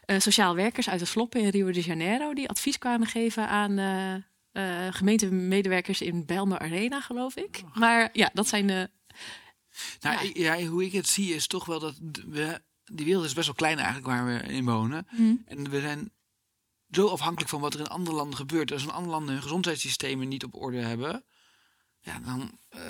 eh, sociaal werkers uit het Sloppen in Rio de Janeiro die advies kwamen geven aan eh, eh, gemeentemedewerkers in Belmer Arena, geloof ik. Maar ja, dat zijn de. Nou, Ja. hoe ik het zie is toch wel dat we die wereld is best wel klein eigenlijk waar we in wonen. En we zijn zo afhankelijk van wat er in andere landen gebeurt. Als een andere landen hun gezondheidssystemen niet op orde hebben, ja, dan eh,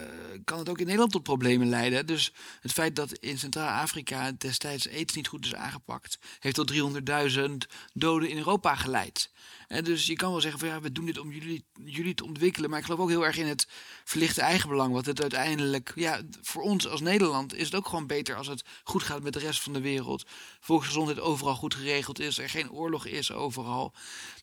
kan het ook in Nederland tot problemen leiden. Dus het feit dat in Centraal-Afrika destijds aids niet goed is aangepakt, heeft tot 300.000 doden in Europa geleid. En dus je kan wel zeggen van ja, we doen dit om jullie, jullie te ontwikkelen. Maar ik geloof ook heel erg in het verlichte eigenbelang. Wat het uiteindelijk, ja, voor ons als Nederland is het ook gewoon beter als het goed gaat met de rest van de wereld. Volksgezondheid overal goed geregeld is, er geen oorlog is overal.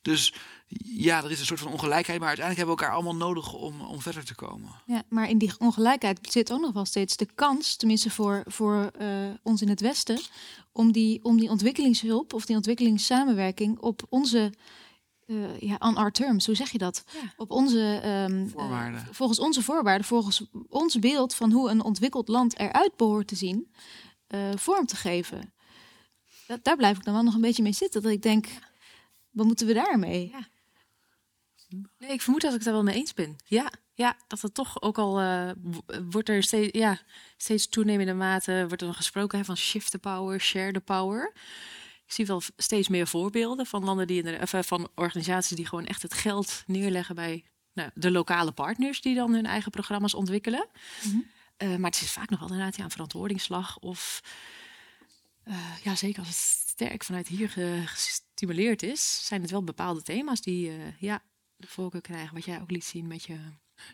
Dus ja, er is een soort van ongelijkheid, maar uiteindelijk hebben we elkaar allemaal nodig om, om verder te komen. Ja, maar in die ongelijkheid zit ook nog wel steeds de kans, tenminste voor, voor uh, ons in het Westen, om die, om die ontwikkelingshulp of die ontwikkelingssamenwerking op onze uh, ja, on our terms, hoe zeg je dat? Ja. Op onze um, voorwaarden. Uh, volgens onze voorwaarden, volgens ons beeld van hoe een ontwikkeld land eruit behoort te zien, uh, vorm te geven. Dat, daar blijf ik dan wel nog een beetje mee zitten. Dat ik denk, wat moeten we daarmee? Ja. Nee, ik vermoed dat ik het daar wel mee eens ben. Ja, ja dat het toch ook al wordt er steeds, ja, steeds toenemende mate wordt er dan gesproken hè, van shift the power, share the power. Ik zie wel steeds meer voorbeelden van landen die in de, of van organisaties die gewoon echt het geld neerleggen bij nou, de lokale partners die dan hun eigen programma's ontwikkelen. Mm -hmm. uh, maar het is vaak nog wel inderdaad ja, een verantwoordingsslag of uh, ja, zeker als het sterk vanuit hier gestimuleerd is, zijn het wel bepaalde thema's die uh, ja, de voorkeur krijgen, wat jij ook liet zien met je.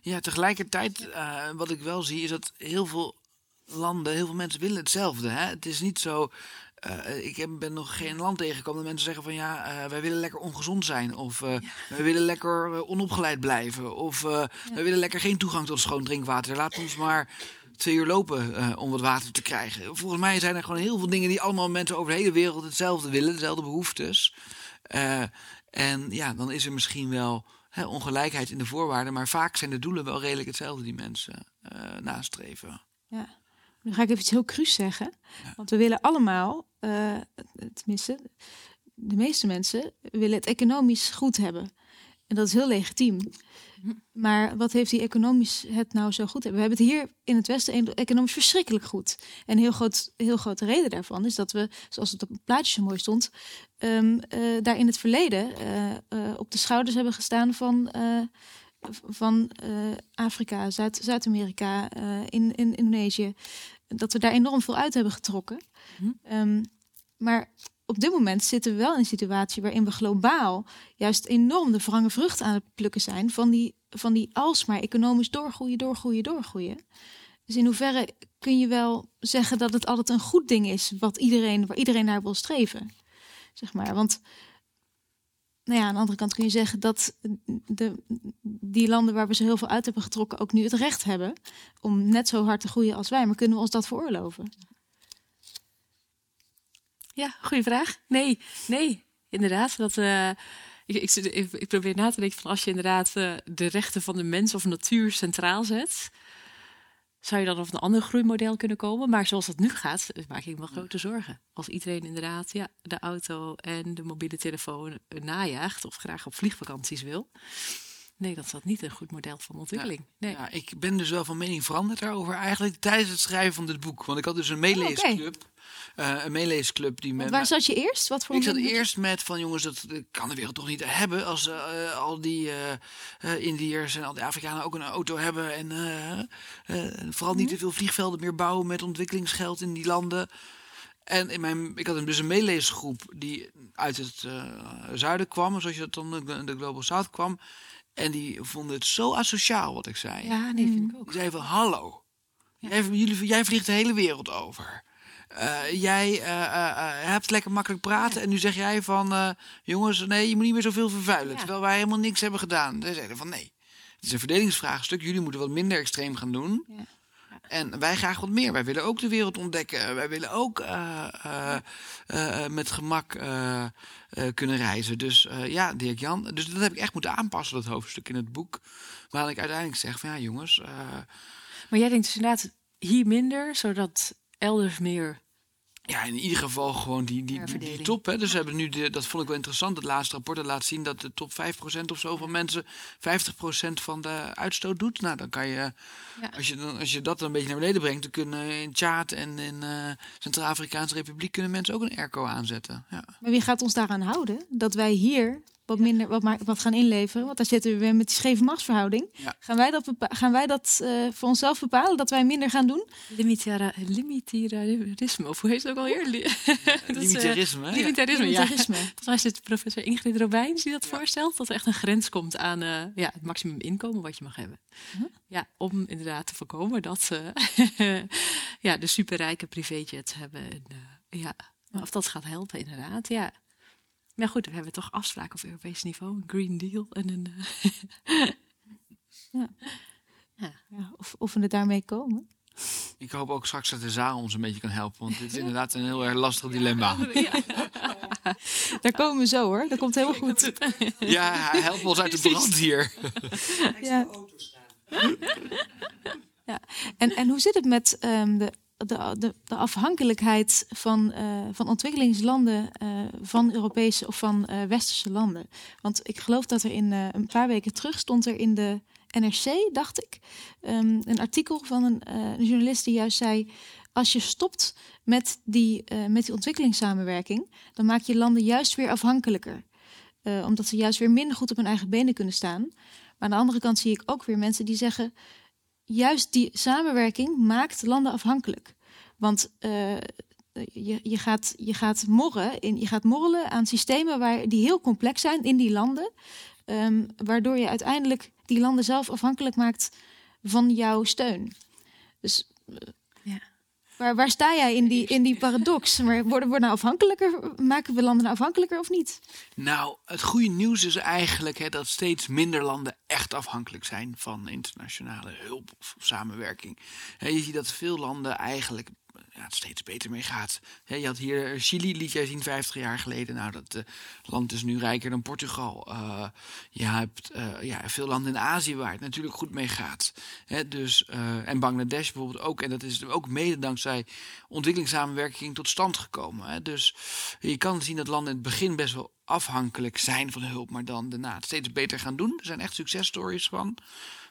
Ja, tegelijkertijd, wat ik wel zie, is dat heel veel landen, heel veel mensen willen hetzelfde. Hè? Het is niet zo. Uh, ik heb, ben nog geen land tegengekomen dat mensen zeggen van ja, uh, wij willen lekker ongezond zijn. Of ja. wij willen lekker onopgeleid blijven. Of ja. wij willen lekker geen toegang tot schoon drinkwater. Laat ons maar twee uur lopen om wat water te krijgen. Volgens mij zijn er gewoon heel veel dingen die allemaal mensen over de hele wereld hetzelfde willen. Dezelfde behoeftes. En ja, dan is er misschien wel hè, ongelijkheid in de voorwaarden. Maar vaak zijn de doelen wel redelijk hetzelfde die mensen nastreven. Ja. Nu ga ik even iets heel cruus zeggen. Ja. Want we willen allemaal, uh, tenminste, de meeste mensen willen het economisch goed hebben. En dat is heel legitiem. Maar wat heeft die economisch het nou zo goed hebben? We hebben het hier in het Westen economisch verschrikkelijk goed. En heel, groot, heel grote reden daarvan is dat we, zoals het op het plaatje zo mooi stond, um, uh, daar in het verleden uh, uh, op de schouders hebben gestaan van van Afrika, Zuid-Amerika, uh, in, in Indonesië, dat we daar enorm veel uit hebben getrokken. Mm. Um, maar op dit moment zitten we wel in een situatie waarin we globaal juist enorm de wrange vruchten aan het plukken zijn van die, van die alsmaar economisch doorgroeien, doorgroeien, doorgroeien. Dus in hoeverre kun je wel zeggen dat het altijd een goed ding is wat iedereen, waar iedereen naar wil streven? Zeg maar, want nou ja, aan de andere kant kun je zeggen dat de, die landen waar we zo heel veel uit hebben getrokken ook nu het recht hebben om net zo hard te groeien als wij. Maar kunnen we ons dat veroorloven? Ja, goede vraag. Nee, nee, inderdaad. Dat, uh, ik, ik, ik, probeer na te denken van als je inderdaad uh, de rechten van de mens of natuur centraal zet, zou je dan op een ander groeimodel kunnen komen. Maar zoals het nu gaat, maak ik me grote zorgen. Als iedereen inderdaad ja, de auto en de mobiele telefoon najaagt of graag op vliegvakanties wil. Nee, dat is dat niet een goed model van ontwikkeling. Ja, nee. ja, ik ben dus wel van mening veranderd daarover eigenlijk tijdens het schrijven van dit boek. Want ik had dus een meeleesclub. Oh, okay. Uh, een meeleesclub die met. Waar zat je eerst? Wat voor ik zat eerst met van jongens, dat kan de wereld toch niet hebben als uh, al die uh, Indiërs en al die Afrikanen ook een auto hebben en vooral niet te veel vliegvelden meer bouwen met ontwikkelingsgeld in die landen. En in mijn, ik had dus een meeleesgroep die uit het zuiden kwam, zoals je dat dan de Global South kwam. En die vonden het zo asociaal wat ik zei. Ja, nee, vind ik ook. Die zei van, hallo, ja. jij, jullie, jij vliegt de hele wereld over. Uh, jij uh, uh, hebt lekker makkelijk praten en nu zeg jij van... jongens, nee, je moet niet meer zoveel vervuilen. Ja. Terwijl wij helemaal niks hebben gedaan. Zij zeiden van, nee, het is een verdelingsvraagstuk. Jullie moeten wat minder extreem gaan doen. Ja. En wij graag wat meer. Wij willen ook de wereld ontdekken. Wij willen ook met gemak kunnen reizen. Dus ja, Dirk Jan. Dus dat heb ik echt moeten aanpassen, dat hoofdstuk in het boek. Waar ik uiteindelijk zeg van ja, jongens. Maar jij denkt dus inderdaad hier minder, zodat elders meer ja, in ieder geval gewoon die, die, die, top. Hè. Dus we hebben nu, de, dat vond ik wel interessant, het laatste rapport dat laat zien dat de top 5% of zo van mensen 50% van de uitstoot doet. Nou, dan kan je, Ja. als je, dan, als je dat een beetje naar beneden brengt, dan kunnen in Tjaad en in eh Centraal-Afrikaanse Republiek kunnen mensen ook een airco aanzetten. Ja. Maar wie gaat ons daaraan houden? Dat wij hier wat minder wat, wat gaan inleveren? Want daar zitten we weer met die scheve machtsverhouding. Ja. Gaan wij dat, bepa- gaan wij dat eh, voor onszelf bepalen? Dat wij minder gaan doen? Limitara, limitarisme, of hoe heet het ook alweer? Li- eh, Limitarisme? Ja. Limitarisme, ja. Volgens mij is het professor Ingrid Robijns die dat voorstelt. Dat er echt een grens komt aan eh, ja, het maximum inkomen wat je mag hebben. Ja, om inderdaad te voorkomen dat eh, ja, de superrijke privéjets hebben. En, eh, ja, of dat gaat helpen inderdaad, ja. Maar goed, we hebben toch afspraken op Europees niveau. Een Green Deal en een... eh, Ja, of, of we er daarmee komen? Ik hoop ook straks dat de zaal ons een beetje kan helpen, want dit is inderdaad een heel erg lastig dilemma. Daar komen we zo hoor. Dat komt helemaal goed. Ja, help ons uit de brand hier. Ja. ja. En, en hoe zit het met ehm, de, de, de, de afhankelijkheid van, eh, van ontwikkelingslanden eh, van Europese of van eh, westerse landen? Want ik geloof dat er in een paar weken terug stond er in de NRC, dacht ik, ehm, een artikel van een, journalist die juist zei. Als je stopt met die, met die ontwikkelingssamenwerking, dan maak je landen juist weer afhankelijker. Omdat ze juist weer minder goed op hun eigen benen kunnen staan. Maar aan de andere kant zie ik ook weer mensen die zeggen: juist die samenwerking maakt landen afhankelijk. Want eh, je, je, gaat, je, gaat morren in, je gaat morrelen aan systemen waar, die heel complex zijn in die landen. ehm, waardoor je uiteindelijk die landen zelf afhankelijk maakt van jouw steun. Dus Ja. waar, sta jij in die, in die paradox? Maar worden we nou afhankelijker? Maken we landen nou afhankelijker of niet? Nou, het goede nieuws is eigenlijk hè, dat steeds minder landen echt afhankelijk zijn van internationale hulp of samenwerking. Je ziet dat veel landen eigenlijk ja, het steeds beter mee gaat. Je had hier Chili, liet jij zien 50 jaar geleden. Nou, dat eh, land is nu rijker dan Portugal. Eh, je hebt eh, ja, veel landen in Azië waar het natuurlijk goed mee gaat. Hè, dus, eh, en Bangladesh bijvoorbeeld ook. En dat is ook mede dankzij ontwikkelingssamenwerking tot stand gekomen. Hè. Dus je kan zien dat landen in het begin best wel afhankelijk zijn van hulp, maar dan daarna het steeds beter gaan doen. Er zijn echt successtories van.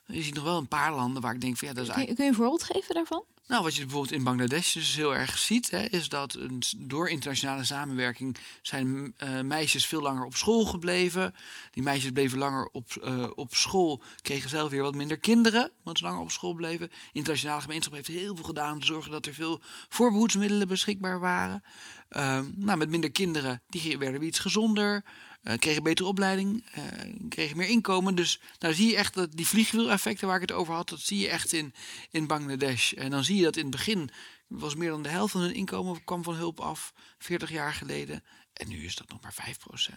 Je ziet nog wel een paar landen waar ik denk van ja, dat is eigenlijk... kun je een voorbeeld geven daarvan? Nou, wat je bijvoorbeeld in Bangladesh dus heel erg ziet, hè, is dat door internationale samenwerking zijn eh, meisjes veel langer op school gebleven. Die meisjes bleven langer op, eh, op school, kregen zelf weer wat minder kinderen, want ze langer op school bleven. De internationale gemeenschap heeft heel veel gedaan om te zorgen dat er veel voorbehoedsmiddelen beschikbaar waren. Ehm, nou, met minder kinderen, die werden weer iets gezonder. Eh, kregen betere opleiding, eh, kregen meer inkomen. Dus daar zie je echt dat die vliegwiel-effecten waar ik het over had, dat zie je echt in, in Bangladesh. En dan zie je dat in het begin was meer dan de helft van hun inkomen kwam van hulp af, 40 jaar geleden. En nu is dat nog maar 5%.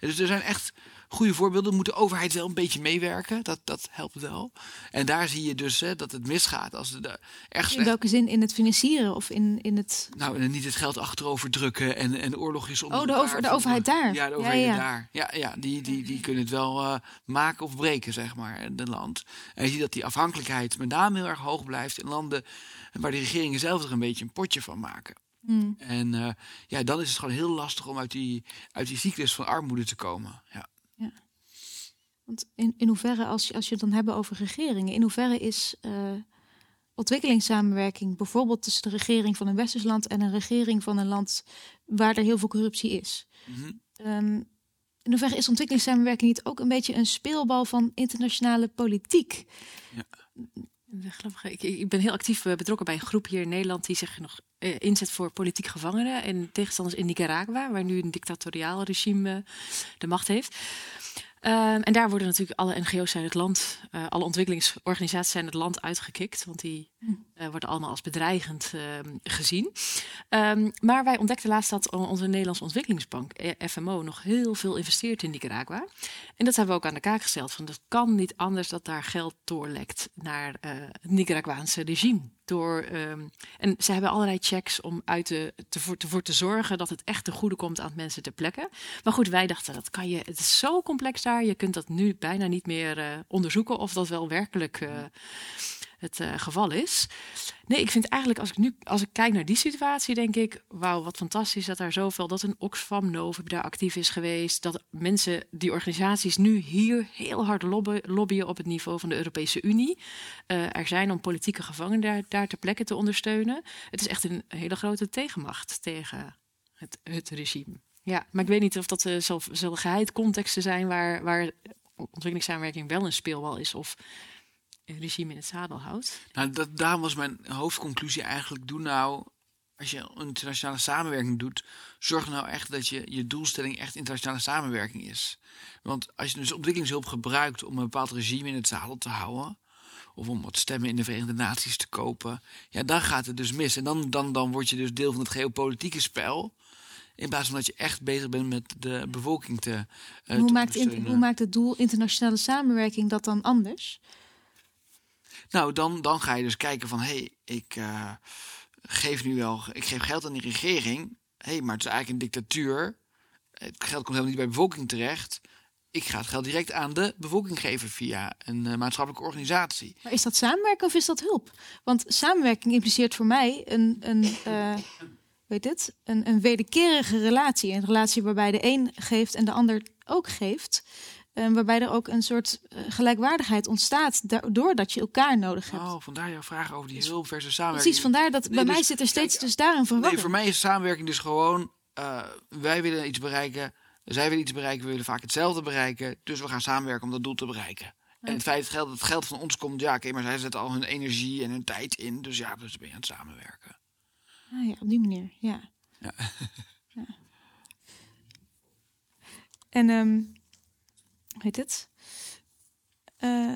En dus er zijn echt goede voorbeelden. Moet de overheid wel een beetje meewerken. Dat, dat helpt wel. En daar zie je dus hè, dat het misgaat. Als de, echt In welke zin? In het financieren of in, in het... nou, en niet het geld achterover drukken en, en oorlogjes onder Oh, de, over, de overheid daar. Ja, de overheid ja. daar. Ja, ja die, die, die kunnen het wel eh, maken of breken, zeg maar, de land. En je ziet dat die afhankelijkheid met name heel erg hoog blijft in landen waar de regeringen zelf er een beetje een potje van maken. Hmm. En eh, ja, dan is het gewoon heel lastig om uit die, uit die cyclus van armoede te komen. Ja. Want in, in hoeverre, als als je het dan hebben over regeringen, in hoeverre is eh, ontwikkelingssamenwerking bijvoorbeeld tussen de regering van een westers land en een regering van een land waar er heel veel corruptie is? Mhm. Ehm, in hoeverre is ontwikkelingssamenwerking niet ook een beetje een speelbal van internationale politiek? Grappig. Ik, ik ben heel actief eh, betrokken bij een groep hier in Nederland die zich nog eh, inzet voor politiek gevangenen en tegenstanders in Nicaragua, waar nu een dictatoriaal regime eh, de macht heeft. Ehm, en daar worden natuurlijk alle NGO's zijn het land, alle ontwikkelingsorganisaties zijn het land uitgekikt, want die eh, worden allemaal als bedreigend ehm, gezien. Ehm, maar wij ontdekten laatst dat onze Nederlandse ontwikkelingsbank, eh, FMO, nog heel veel investeert in Nicaragua. En dat hebben we ook aan de kaak gesteld. Van dat kan niet anders dat daar geld doorlekt naar eh, het Nicaraguaanse regime. Door, ehm, en ze hebben allerlei checks om uit te, voor, te, te zorgen dat het echt ten goede komt aan mensen ter plekke. Maar goed, wij dachten dat kan je. Het is zo complex daar. Je kunt dat nu bijna niet meer onderzoeken of dat wel werkelijk. Het eh, geval is. Nee, ik vind eigenlijk als ik nu als ik kijk naar die situatie, denk ik, wauw, wat fantastisch dat daar zoveel, dat een Oxfam Novib daar actief is geweest, dat mensen, die organisaties nu hier heel hard lobby, lobbyen op het niveau van de Europese Unie. Eh, er zijn om politieke gevangenen daar, ter plekke te ondersteunen. Het is echt een hele grote tegenmacht tegen het, het regime. Ja, maar ik weet niet of dat uh, zullen geheid contexten zijn waar, waar ontwikkelingssamenwerking wel een speelbal is of regime in het zadel houdt. Nou, dat, daarom was mijn hoofdconclusie eigenlijk: doe nou, als je internationale samenwerking doet, zorg nou echt dat je, je doelstelling echt internationale samenwerking is. Want als je dus ontwikkelingshulp gebruikt om een bepaald regime in het zadel te houden, of om wat stemmen in de Verenigde Naties te kopen, ja, dan gaat het dus mis. En dan, dan, dan word je dus deel van het geopolitieke spel. In plaats van dat je echt bezig bent met de bevolking te. Uh, hoe, te maakt in, hoe maakt het doel internationale samenwerking dat dan anders? Nou, dan, dan ga je dus kijken van hé, hey, ik uh, geef nu wel, ik geef geld aan die regering. Hé, hey, maar het is eigenlijk een dictatuur. Het geld komt helemaal niet bij de bevolking terecht. Ik ga het geld direct aan de bevolking geven via een uh, maatschappelijke organisatie. Maar is dat samenwerken of is dat hulp? Want samenwerking impliceert voor mij een, een uh, weet het, een, een wederkerige relatie. Een relatie waarbij de een geeft en de ander ook geeft. Uh, waarbij er ook een soort uh, gelijkwaardigheid ontstaat doordat je elkaar nodig hebt. Oh, vandaar jouw vraag over die hulp versus samenwerking. Precies, vandaar dat nee, bij dus, mij zit er steeds kijk, dus daar een verwarring. Nee, voor mij is samenwerking dus gewoon, uh, wij willen iets bereiken, zij willen iets bereiken, we willen vaak hetzelfde bereiken, dus we gaan samenwerken om dat doel te bereiken. En het feit dat het geld, het geld van ons komt, ja, oké, maar zij zetten al hun energie en hun tijd in, dus ja, dus ben je aan het samenwerken. Ah ja, op die manier, ja. Ja. ja. En um, heet het? Uh,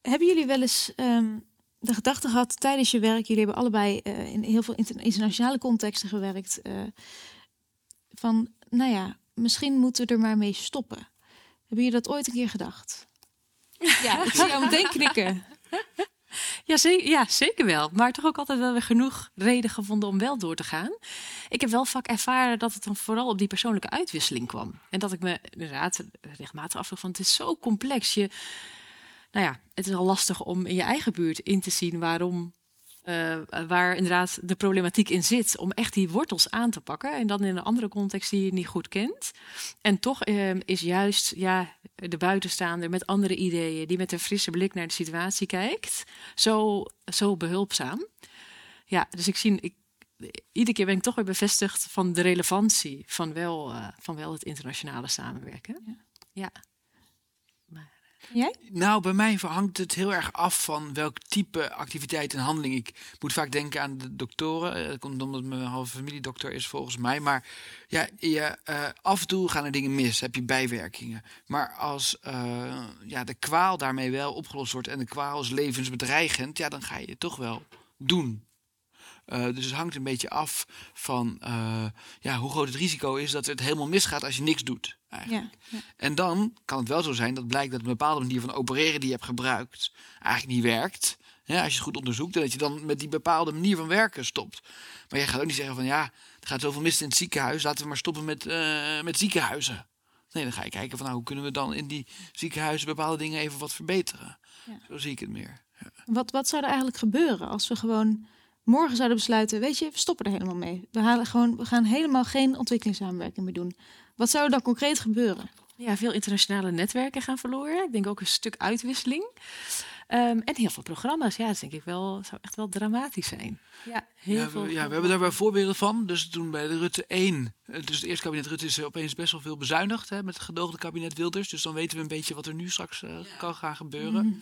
hebben jullie wel eens um, de gedachte gehad tijdens je werk? Jullie hebben allebei uh, in heel veel internationale contexten gewerkt. Uh, van, nou ja, misschien moeten we er maar mee stoppen. Hebben jullie dat ooit een keer gedacht? Ja, ik zie jou meteen knikken. Ja zeker, ja, zeker wel. Maar toch ook altijd wel weer genoeg reden gevonden om wel door te gaan. Ik heb wel vaak ervaren dat het dan vooral op die persoonlijke uitwisseling kwam. En dat ik me inderdaad regelmatig afvroeg van het is zo complex. Je, nou ja, het is al lastig om in je eigen buurt in te zien waarom uh, waar inderdaad de problematiek in zit. Om echt die wortels aan te pakken. En dan in een andere context die je niet goed kent. En toch uh, is juist ja, de buitenstaander met andere ideeën. Die met een frisse blik naar de situatie kijkt. Zo, zo behulpzaam. Ja, dus ik zie. Ik, iedere keer ben ik toch weer bevestigd van de relevantie van wel, uh, van wel het internationale samenwerken. Ja. ja. Nou, bij mij hangt het heel erg af van welk type activiteit en handeling. Ik moet vaak denken aan de doktoren. Dat komt omdat mijn halve familie dokter is volgens mij. Maar ja, je, uh, af en toe gaan er dingen mis. Heb je bijwerkingen. Maar als uh, ja, de kwaal daarmee wel opgelost wordt en de kwaal is levensbedreigend, ja, dan ga je het toch wel doen. Uh, dus het hangt een beetje af van uh, ja, hoe groot het risico is dat het helemaal misgaat als je niks doet. Eigenlijk. Ja, ja. En dan kan het wel zo zijn dat blijkt dat een bepaalde manier van opereren die je hebt gebruikt eigenlijk niet werkt. Ja, als je het goed onderzoekt en dat je dan met die bepaalde manier van werken stopt. Maar jij gaat ook niet zeggen van ja, er gaat zoveel mis in het ziekenhuis, laten we maar stoppen met, uh, met ziekenhuizen. Nee, dan ga je kijken van nou, hoe kunnen we dan in die ziekenhuizen bepaalde dingen even wat verbeteren. Ja. Zo zie ik het meer. Wat, wat zou er eigenlijk gebeuren als we gewoon morgen zouden besluiten, weet je, we stoppen er helemaal mee. We, halen gewoon, we gaan helemaal geen ontwikkelingssamenwerking meer doen. Wat zou er dan concreet gebeuren? Ja, veel internationale netwerken gaan verloren. Ik denk ook een stuk uitwisseling. Um, en heel veel programma's. Ja, dat denk ik wel, zou echt wel dramatisch zijn. Ja, heel ja, veel. We, ja, we hebben daar wel voorbeelden van. Dus toen bij de Rutte 1, dus het eerste kabinet Rutte is opeens best wel veel bezuinigd hè, met het gedoogde kabinet Wilders. Dus dan weten we een beetje wat er nu straks uh, ja. kan gaan gebeuren. Mm.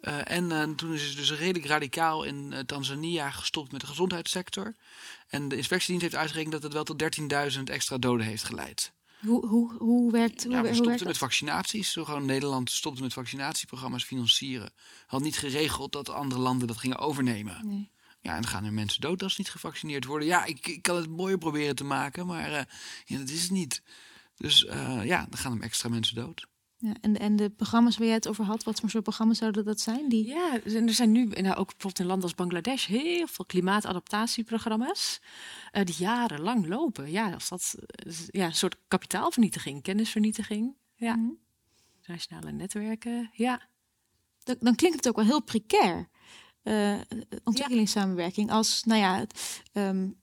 Uh, en uh, toen is het dus redelijk radicaal in uh, Tanzania gestopt met de gezondheidssector. En de inspectiedienst heeft uitgerekend dat het wel tot 13.000 extra doden heeft geleid. Hoe, hoe, hoe werkt ja, we hoe stopten met vaccinaties. Zo gewoon Nederland stopte met vaccinatieprogramma's financieren. Had niet geregeld dat andere landen dat gingen overnemen. Nee. Ja, en dan gaan er mensen dood als ze niet gevaccineerd worden. Ja, ik, ik kan het mooier proberen te maken, maar ja, dat is het niet. Dus ja, dan gaan er extra mensen dood. Ja, en, en de programma's waar jij het over had, wat voor soort programma's zouden dat zijn? Die... Ja, er zijn nu nou, ook bijvoorbeeld in landen als Bangladesh heel veel klimaatadaptatieprogramma's uh, die jarenlang lopen. Ja, als dat ja, een soort kapitaalvernietiging, kennisvernietiging. Ja, mm -hmm. internationale netwerken. Ja. dan, dan klinkt het ook wel heel precair. Uh, ontwikkelingssamenwerking. Als, nou ja, het, um,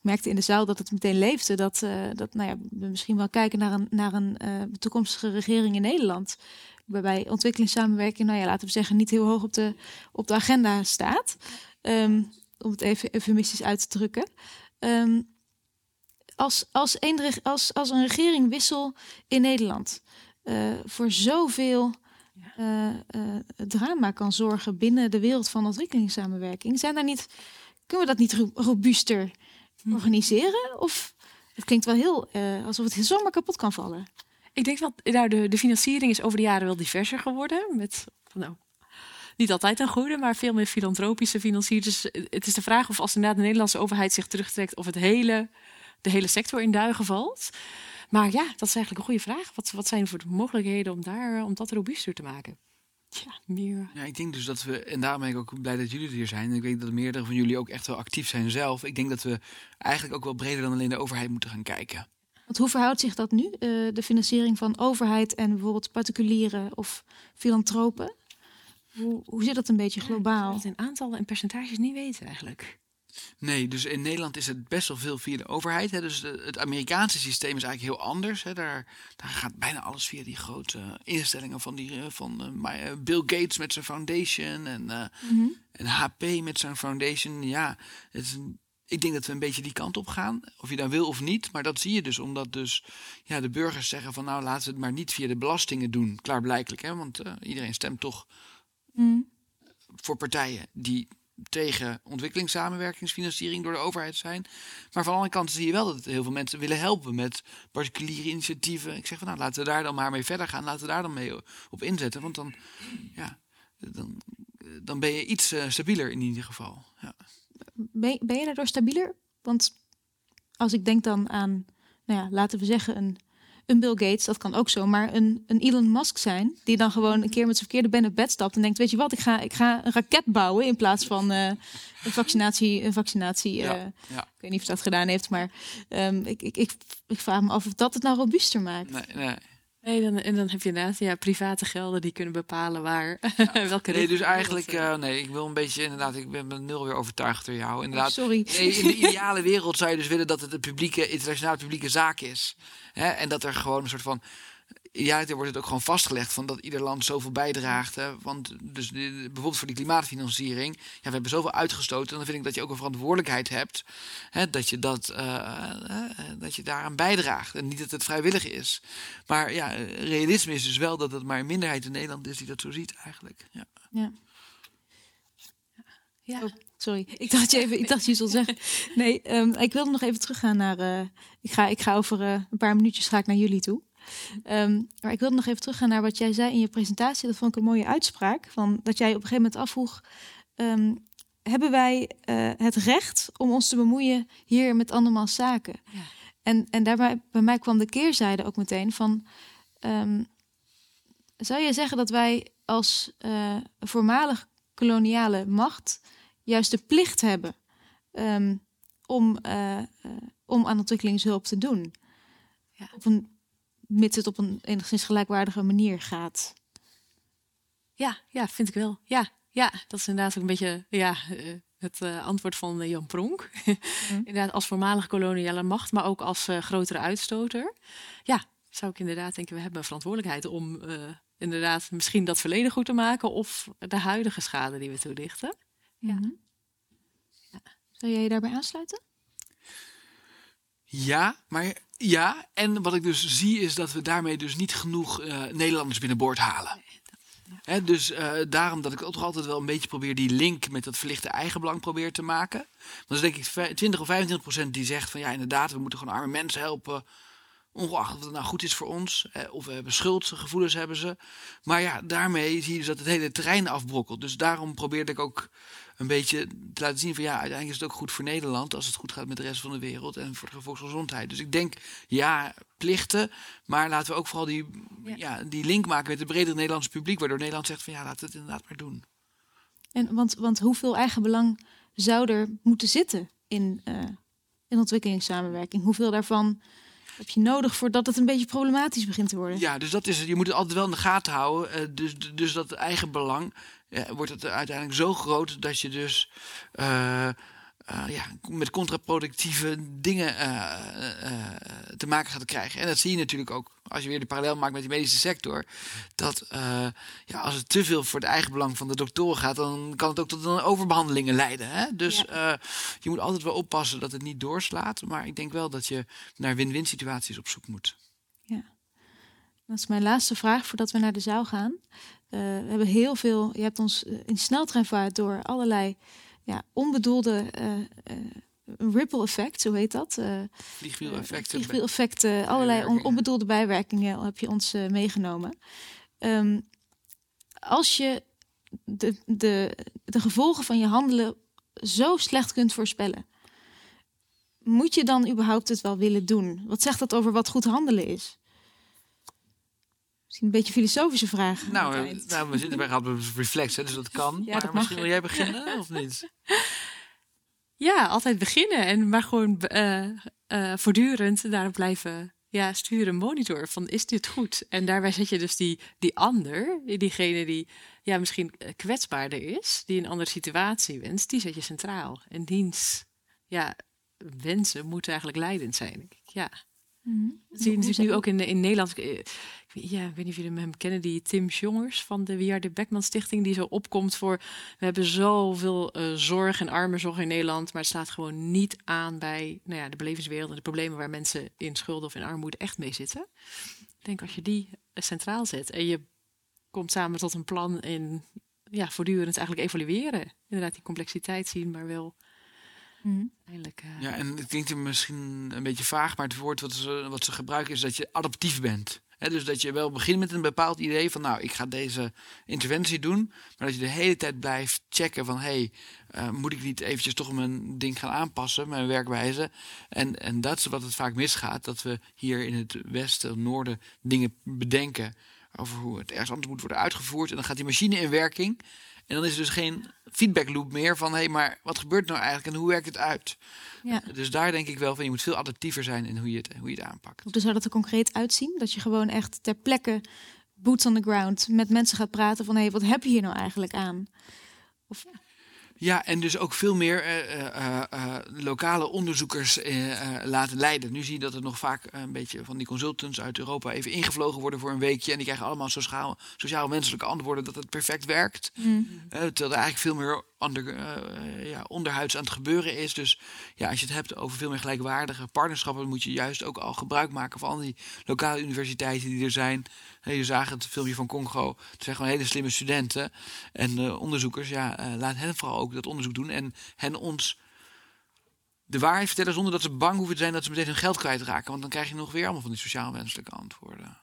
ik merkte in de zaal dat het meteen leefde. Dat, uh, dat nou ja, we misschien wel kijken naar een, naar een uh, toekomstige regering in Nederland. Waarbij ontwikkelingssamenwerking, nou ja, laten we zeggen, niet heel hoog op de, op de agenda staat. Um, om het even eufemistisch uit te drukken. Um, als, als, een, als, als een regering in Nederland uh, voor zoveel drama kan zorgen binnen de wereld van ontwikkelingssamenwerking, zijn daar niet, kunnen we dat niet robuuster. Organiseren? Of het klinkt wel heel alsof het zomaar kapot kan vallen. Ik denk dat nou, de, de financiering is over de jaren wel diverser geworden. Met nou, niet altijd een goede, maar veel meer filantropische financiers. Dus het is de vraag of als inderdaad de Nederlandse overheid zich terugtrekt, of het hele, de hele sector in duigen valt. Maar ja, dat is eigenlijk een goede vraag. Wat, wat zijn voor de mogelijkheden om, daar, om dat robuuster te maken? Ja, meer. Ja, ik denk dus dat we, en daarom ben ik ook blij dat jullie er hier zijn. En ik weet dat meerdere van jullie ook echt wel actief zijn zelf. Ik denk dat we eigenlijk ook wel breder dan alleen de overheid moeten gaan kijken. Want hoe verhoudt zich dat nu, uh, de financiering van overheid en bijvoorbeeld particulieren of filantropen? Hoe, hoe zit dat een beetje globaal? Ik in aantallen en percentages niet weten eigenlijk. Nee, dus in Nederland is het best wel veel via de overheid. Hè. Dus het Amerikaanse systeem is eigenlijk heel anders. Hè. Daar, daar gaat bijna alles via die grote instellingen van, die, eh, van uh, Bill Gates met zijn foundation en, uh, en HP met zijn foundation. Ja, het is een, ik denk dat we een beetje die kant op gaan. Of je daar wil of niet. Maar dat zie je dus omdat dus ja, de burgers zeggen van nou laten we het maar niet via de belastingen doen. Klaarblijkelijk, hè, want iedereen stemt toch mm. voor partijen die tegen ontwikkelingssamenwerkingsfinanciering door de overheid zijn. Maar van de andere zie je wel dat heel veel mensen willen helpen met particuliere initiatieven. Ik zeg van nou, laten we daar dan maar mee verder gaan. Laten we daar dan mee op inzetten. Want dan, ja, dan, dan ben je iets uh, stabieler in ieder geval. Ja. Ben, ben je daardoor stabieler? Want als ik denk dan aan, nou ja, laten we zeggen, een een Bill Gates, dat kan ook zo, maar een, een Elon Musk zijn, die dan gewoon een keer met zijn verkeerde been op bed stapt en denkt, weet je wat, ik ga, ik ga een raket bouwen in plaats van uh, een vaccinatie. Een vaccinatie uh, ja, Ik weet niet of dat gedaan heeft, maar um, ik, ik, ik, ik vraag me af of dat het nou robuuster maakt. Nee, nee. Nee, dan, en dan heb je inderdaad ja, private gelden die kunnen bepalen waar ja. welke. Nee, dus eigenlijk, uh, nee, ik wil een beetje inderdaad, ik ben, ben nul weer overtuigd door jou. Inderdaad, oh, sorry. Nee, in de ideale wereld zou je dus willen dat het een publieke, internationaal publieke zaak is. Hè? En dat er gewoon een soort van ja, er wordt het ook gewoon vastgelegd van dat ieder land zoveel bijdraagt. Hè? Want dus de, bijvoorbeeld voor die klimaatfinanciering, ja, we hebben zoveel uitgestoten. En dan vind ik dat je ook een verantwoordelijkheid hebt. Hè? Dat, je dat, uh, dat je daaraan bijdraagt. En niet dat het vrijwillig is. Maar ja, realisme is dus wel dat het maar een minderheid in Nederland is die dat zo ziet eigenlijk. Ja. ja. ja. Oh, sorry, ik dacht je even, ik dacht je zou zeggen. Nee, um, ik wilde nog even teruggaan naar. Uh, ik, ga, ik ga over uh, een paar minuutjes ga ik naar jullie toe. Um, maar ik wilde nog even teruggaan naar wat jij zei in je presentatie. Dat vond ik een mooie uitspraak. Van dat jij op een gegeven moment afvroeg: um, hebben wij uh, het recht om ons te bemoeien hier met andermans zaken? Ja. En, en daarbij bij mij kwam de keerzijde ook meteen van. Um, zou je zeggen dat wij als uh, voormalig koloniale macht juist de plicht hebben om, uh, om aan ontwikkelingshulp te doen? Ja. Op een mits het op een enigszins gelijkwaardige manier gaat. Ja, ja, vind ik wel. Ja, ja, dat is inderdaad ook een beetje ja, uh, het uh, antwoord van uh, Jan Pronk. Mm. inderdaad, als voormalige koloniale macht, maar ook als grotere uitstoter. Ja, zou ik inderdaad denken, we hebben een verantwoordelijkheid om inderdaad misschien dat verleden goed te maken of de huidige schade die we toelichten. Ja. Mm -hmm. ja. Zou jij je daarbij aansluiten? Ja, maar ja, en wat ik dus zie is dat we daarmee dus niet genoeg uh, Nederlanders binnenboord halen. Dus uh, daarom dat ik ook toch altijd wel een beetje probeer die link met dat verlichte eigenbelang probeer te maken. Want dan denk ik 20 of 25 procent die zegt van ja inderdaad, we moeten gewoon arme mensen helpen. Ongeacht of het nou goed is voor ons. of we hebben schuldgevoelens hebben ze. Maar ja, daarmee zie je dus dat het hele terrein afbrokkelt. Dus daarom probeerde ik ook een beetje te laten zien van ja, uiteindelijk is het ook goed voor Nederland als het goed gaat met de rest van de wereld en voor de volksgezondheid. Dus ik denk ja, plichten, maar laten we ook vooral die, ja. die link maken met het bredere Nederlandse publiek, waardoor Nederland zegt van ja, laten we het inderdaad maar doen. En want, want hoeveel eigen belang zou er moeten zitten in, uh, in ontwikkelingssamenwerking? Hoeveel daarvan heb je nodig voordat het een beetje problematisch begint te worden. Ja, dus dat is het. Je moet het altijd wel in de gaten houden. Eh, dus, dus dat eigen belang wordt het uiteindelijk zo groot dat je dus eh, eh, ja, met contraproductieve dingen eh, te maken gaat krijgen. En dat zie je natuurlijk ook als je weer de parallel maakt met die medische sector. Dat ja, als het te veel voor het eigen belang van de doktoren gaat, dan kan het ook tot een overbehandelingen leiden. Hè? Dus je moet altijd wel oppassen dat het niet doorslaat. Maar ik denk wel dat je naar win-win situaties op zoek moet. Dat is mijn laatste vraag voordat we naar de zaal gaan. Eh, we hebben heel veel, je hebt ons eh, in sneltreinvaart door allerlei ja, onbedoelde eh, ripple effect, zo heet dat. eh, Vliegwieleffecten. vliegwieleffecten, allerlei on- onbedoelde bijwerkingen heb je ons meegenomen. Ehm, als je de, de, de gevolgen van je handelen zo slecht kunt voorspellen, moet je dan überhaupt het wel willen doen? Wat zegt dat over wat goed handelen is? Misschien een beetje filosofische vraag. Nou, eh, nou, we zitten bij Radboud Reflex, hè, dus dat kan. Ja, maar dat mag. misschien wil jij beginnen, of niet? Ja, altijd beginnen en maar gewoon eh, eh, voortdurend daarop blijven ja, sturen, monitoren van is dit goed? En daarbij zet je dus die, die ander, diegene die ja, misschien kwetsbaarder is, die een andere situatie wenst, die zet je centraal. En diens ja, wensen moeten eigenlijk leidend zijn. denk ik. Ja. Mhm. Dat zie je natuurlijk nu ook in, in Nederland. Ik weet- Ja, ik weet niet of jullie hem kennen, die Tim Jongers van de We Are The Beckman Stichting, die zo opkomt voor, we hebben zoveel eh, zorg en armenzorg in Nederland, maar het slaat gewoon niet aan bij nou ja, de belevingswereld en de problemen waar mensen in schulden of in armoede echt mee zitten. Ik denk als je die eh, centraal zet en je komt samen tot een plan in ja, voortdurend eigenlijk evalueren. Inderdaad, die complexiteit zien, maar wel Eigenlijk. eh, Ja, en het klinkt misschien een beetje vaag, maar het woord wat ze, wat ze gebruiken is dat je adaptief bent. Hè, dus dat je wel begint met een bepaald idee van, nou, ik ga deze interventie doen, maar dat je de hele tijd blijft checken van, hé, hey, moet ik niet eventjes toch mijn ding gaan aanpassen, mijn werkwijze? En, en dat is wat het vaak misgaat, dat we hier in het westen, noorden dingen bedenken over hoe het ergens anders moet worden uitgevoerd. En dan gaat die machine in werking. En dan is er dus geen feedback loop meer van, hé, hey, maar wat gebeurt nou eigenlijk en hoe werkt het uit? Ja. Dus daar denk ik wel van, je moet veel adaptiever zijn in hoe je het, hoe je het aanpakt. Hoe zou dat er concreet uitzien? Dat je gewoon echt ter plekke, boots on the ground, met mensen gaat praten van hé, hey, wat heb je hier nou eigenlijk aan? Ja, en dus ook veel meer eh, eh, eh, lokale onderzoekers laten leiden. Nu zie je dat er nog vaak een beetje van die consultants uit Europa even ingevlogen worden voor een weekje. En die krijgen allemaal sociaal, sociaal-menselijke antwoorden dat het perfect werkt. Eh, terwijl er eigenlijk veel meer onder, eh, ja, onderhuids aan het gebeuren is. Dus ja, als je het hebt over veel meer gelijkwaardige partnerschappen, moet je juist ook al gebruik maken van al die lokale universiteiten die er zijn. Je zag het filmpje van Congo. Het zijn gewoon hele slimme studenten en eh, onderzoekers. Ja, eh, laat hen vooral ook dat onderzoek doen en hen ons de waarheid vertellen zonder dat ze bang hoeven te zijn dat ze meteen hun geld kwijtraken. Want dan krijg je nog weer allemaal van die sociaal-wenselijke antwoorden.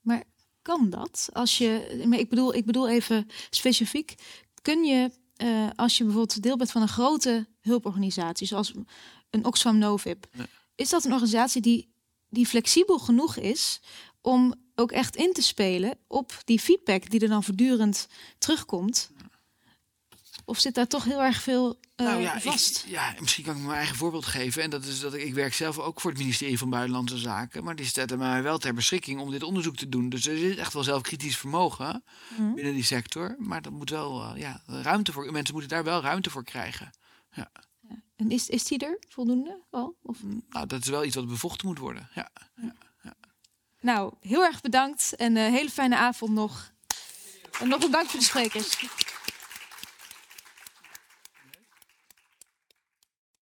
Maar kan dat? Als je, maar ik bedoel, ik bedoel even specifiek. Kun je, eh, als je bijvoorbeeld deel bent van een grote hulporganisatie, zoals een Oxfam Novib, Ja. is dat een organisatie die, die flexibel genoeg is om ook echt in te spelen op die feedback die er dan voortdurend terugkomt? Of zit daar toch heel erg veel eh, nou ja, vast? Ik, ja, misschien kan ik mijn eigen voorbeeld geven. En dat is dat ik, ik werk zelf ook voor het ministerie van Buitenlandse Zaken. Maar die stellen mij wel ter beschikking om dit onderzoek te doen. Dus er is echt wel zelfkritisch vermogen Mhm. binnen die sector. Maar dat moet wel, eh, ja, ruimte voor. Mensen moeten daar wel ruimte voor krijgen. En is, is die er voldoende al? Of? Nou, dat is wel iets wat bevochten moet worden. Ja. Nou, heel erg bedankt en een hele fijne avond nog. En nog een dank voor de sprekers.